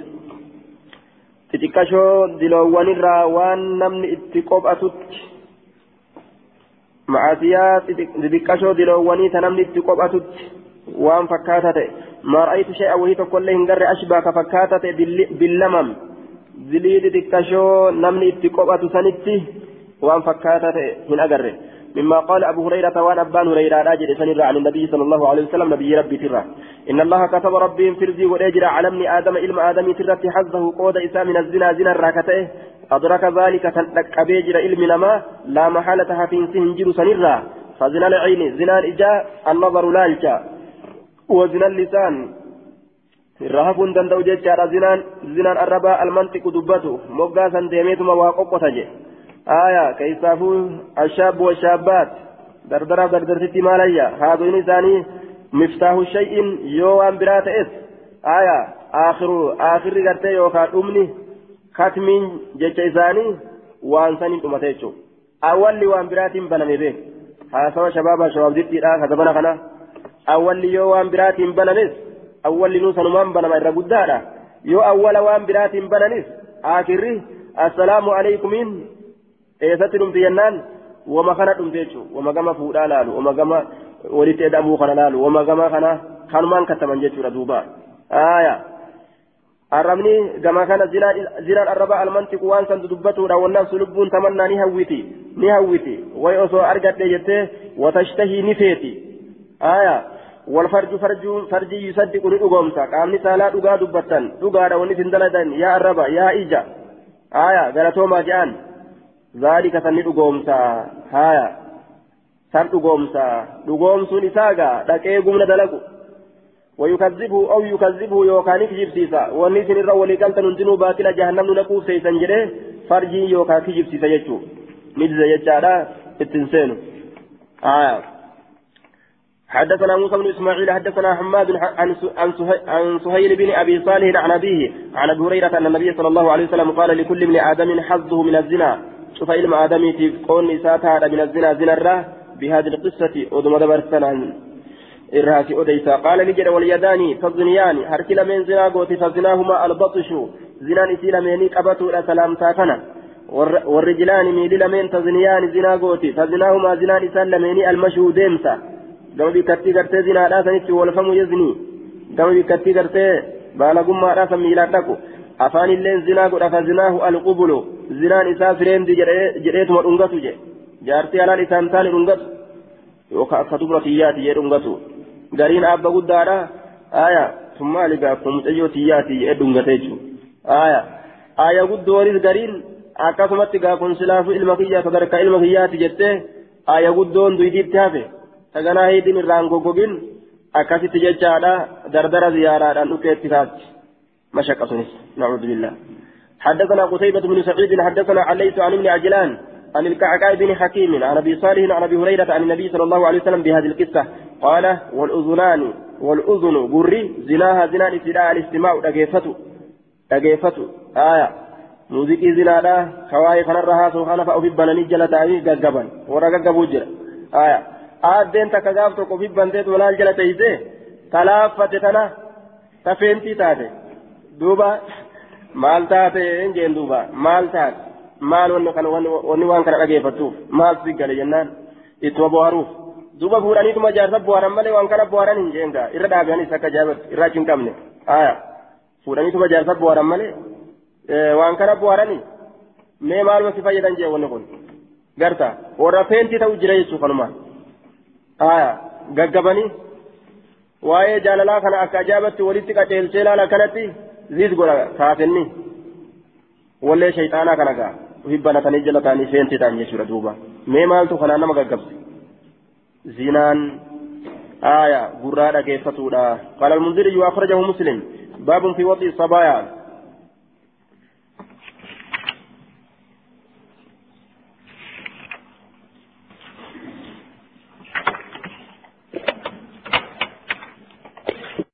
تتكشو دلوان الراوان نمن اتقوب أتت معاسيات تتكشو دلواني تنمن اتقوب أتت وان فكاتت ما رأيت شيئا وهي تقول له هنجر أشبه كفكاتت باللمم زليد تتكشو نمن اتقوب أتسنتي وان فكاتت هن أجره مما قال أبو هريرة وأن أبان هريرة راجل سنرى عن النبي صلى الله عليه وسلم نبي ربي ترى إن الله كتب ربي فرزي والأجر على ابن آدم علم آدم ترى حظه قود إساء من الزنا زنا الراكته أدرك ذلك تنقبيجر علم نما لا محالة حفين سنجر سنرى فزنا العين زنا الإجاء النظر لالجا وزنا اللسان. jechaadha zinaan zinaan arrabaa almantiqu dubbatu moggaa san deemeetuma waa qoqqota je آية كيسافو الشاب والشابات. دردرا دردرتي ماليا هذين ثاني مفتاح شيء يوان برات إس. آية آخر آخر قرتي يوكا أمني. ختمين جيش إساني وان سنين أمتيشو أول وان برات بنمي به هذا شباب شباب زيتي لا هذا بنا خنا أول يوان برات بنمس أول نوسا نمان بنما إرقودانا يو أول وان برات بنمس آخره السلام عليكم eessatti dhumti jennaan wama kana dhumte jechuun wama gama fuudhaa laalu wama gama walitti edamuu kana laalu wama gama kana kanumaan kattaman jechuudha duuba aayaa arrabni gama kana zinaan arraba almantiqu waan san dubbatuudha wannafsu lubbuun tamannaa ni hawwiti ni hawwiti way osoo argadhe jettee watashtahii ni feeti aayaa والفرج فرج فرج يصدق ندغومسا قامني سالا دغا دبتن دغا وني سندلدن يا الربا يا إيجا آية غلطوما جان ذلك سند قومسا هايا san dhugoomsa dhugoomsuun isaagaa dhaqee gumna dalagu ويكذبه أو يكذبه يوكان كجيب سيسا. ونسن الرا ولقلت ننتنو باطل جهنم نقوف سيسا جده. فرجي يوكا كجيب سيسا يجو. مجزا يجعلا التنسين آه. حدثنا موسى بن إسماعيل حدثنا حماد عن سهيل بن أبي صالح عن أبيه عن أبي هريرة أن النبي صلى الله عليه وسلم قال لكل ابن آدم حظه من الزنا. شوف علم آدم في قول نساء من الزنا زنا الره بهذه القصة ودم دبرسنا الراكي أديسا قال نجد واليدان فالزنيان هركل من زنا قوتي فزناهما البطش زنان إسيل ميني قبطوا إلى سلام تاكنا والرجلان ميلي لمن تزنيان زنا قوتي فزناهما زنان إسال لميني المشهو ديمسا gartee zinaadhaa sanitti wolfamu yazni gama bikkattii gartee baalagummaadhaa san miilaan dhaqu afaan illeen zinaa godha fa zinaahu alqubulu zinaan isaa fireendi jedheetuma dhungatu je jaartii halaan isaan taane dhungatu yookaan akka dubra tiyyaati jee dhungatu gariin abba guddaadha aya tummaali gaaffa mucayyoo tiyyaati jee dhungate jechuudha aya aya guddoonis gariin akkasumatti gaafun silaafu ilma kiyyaa sadarkaa ilma kiyyaati jettee aya guddoon duydiitti hafe saganaa hiidin irraan goggogin akkasitti jechaadha dardara ziyaaraadhaan dhufeetti taatti mashaqqa sunis nacuudu billah حدثنا قتيبة بن سعيد حدثنا عليت عن ابن عجلان عن الكعكاء بن حكيم عن ابي صالح عن ابي هريرة عن النبي صلى الله عليه وسلم بهذه القصة قال والأذنان والأذن بري زناها زنان استداء الاستماع دقيفته دقيفته آية موزيكي زنادا كواي خنرها سبحانه فأوفي بناني جلتاني ققبا ورا ققبو جرا آية takka gaaf tokko fi banteet walaal jala teeyse talaaffate tana tafeentii taate duuba maal taate jeen duuba maal taate maal wanni waan kana dhageeffattuuf maal si gale jennaan ittuma bohaaruuf duuba fuudhaniituma jaarsa bohaaran malee waan kana bohaaran hin jeenga irra dhaabanis akka jaabatu irraa achi hin qabne aya fuudhaniituma jaarsa bohaaran malee waan kana bohaarani mee maaluma si fayyadan jee wanni kun garta warra feentii ta'u jira jechuu kanumaan aya gaggabanii waa'ee jaalalaa kana akka ajaa'ibatti walitti qaceelchee laala kanatti ziis godha kaafenni wallee shayxaanaa kana gaa hibbanatanii jala ta'anii feenti ta'an jechuudha duuba mee maaltu kanaan nama gaggabse zinaan aya gurraa dhageeffatuudha qaala almunziriyu akhrajahu muslim baabun fi waxi sabaaya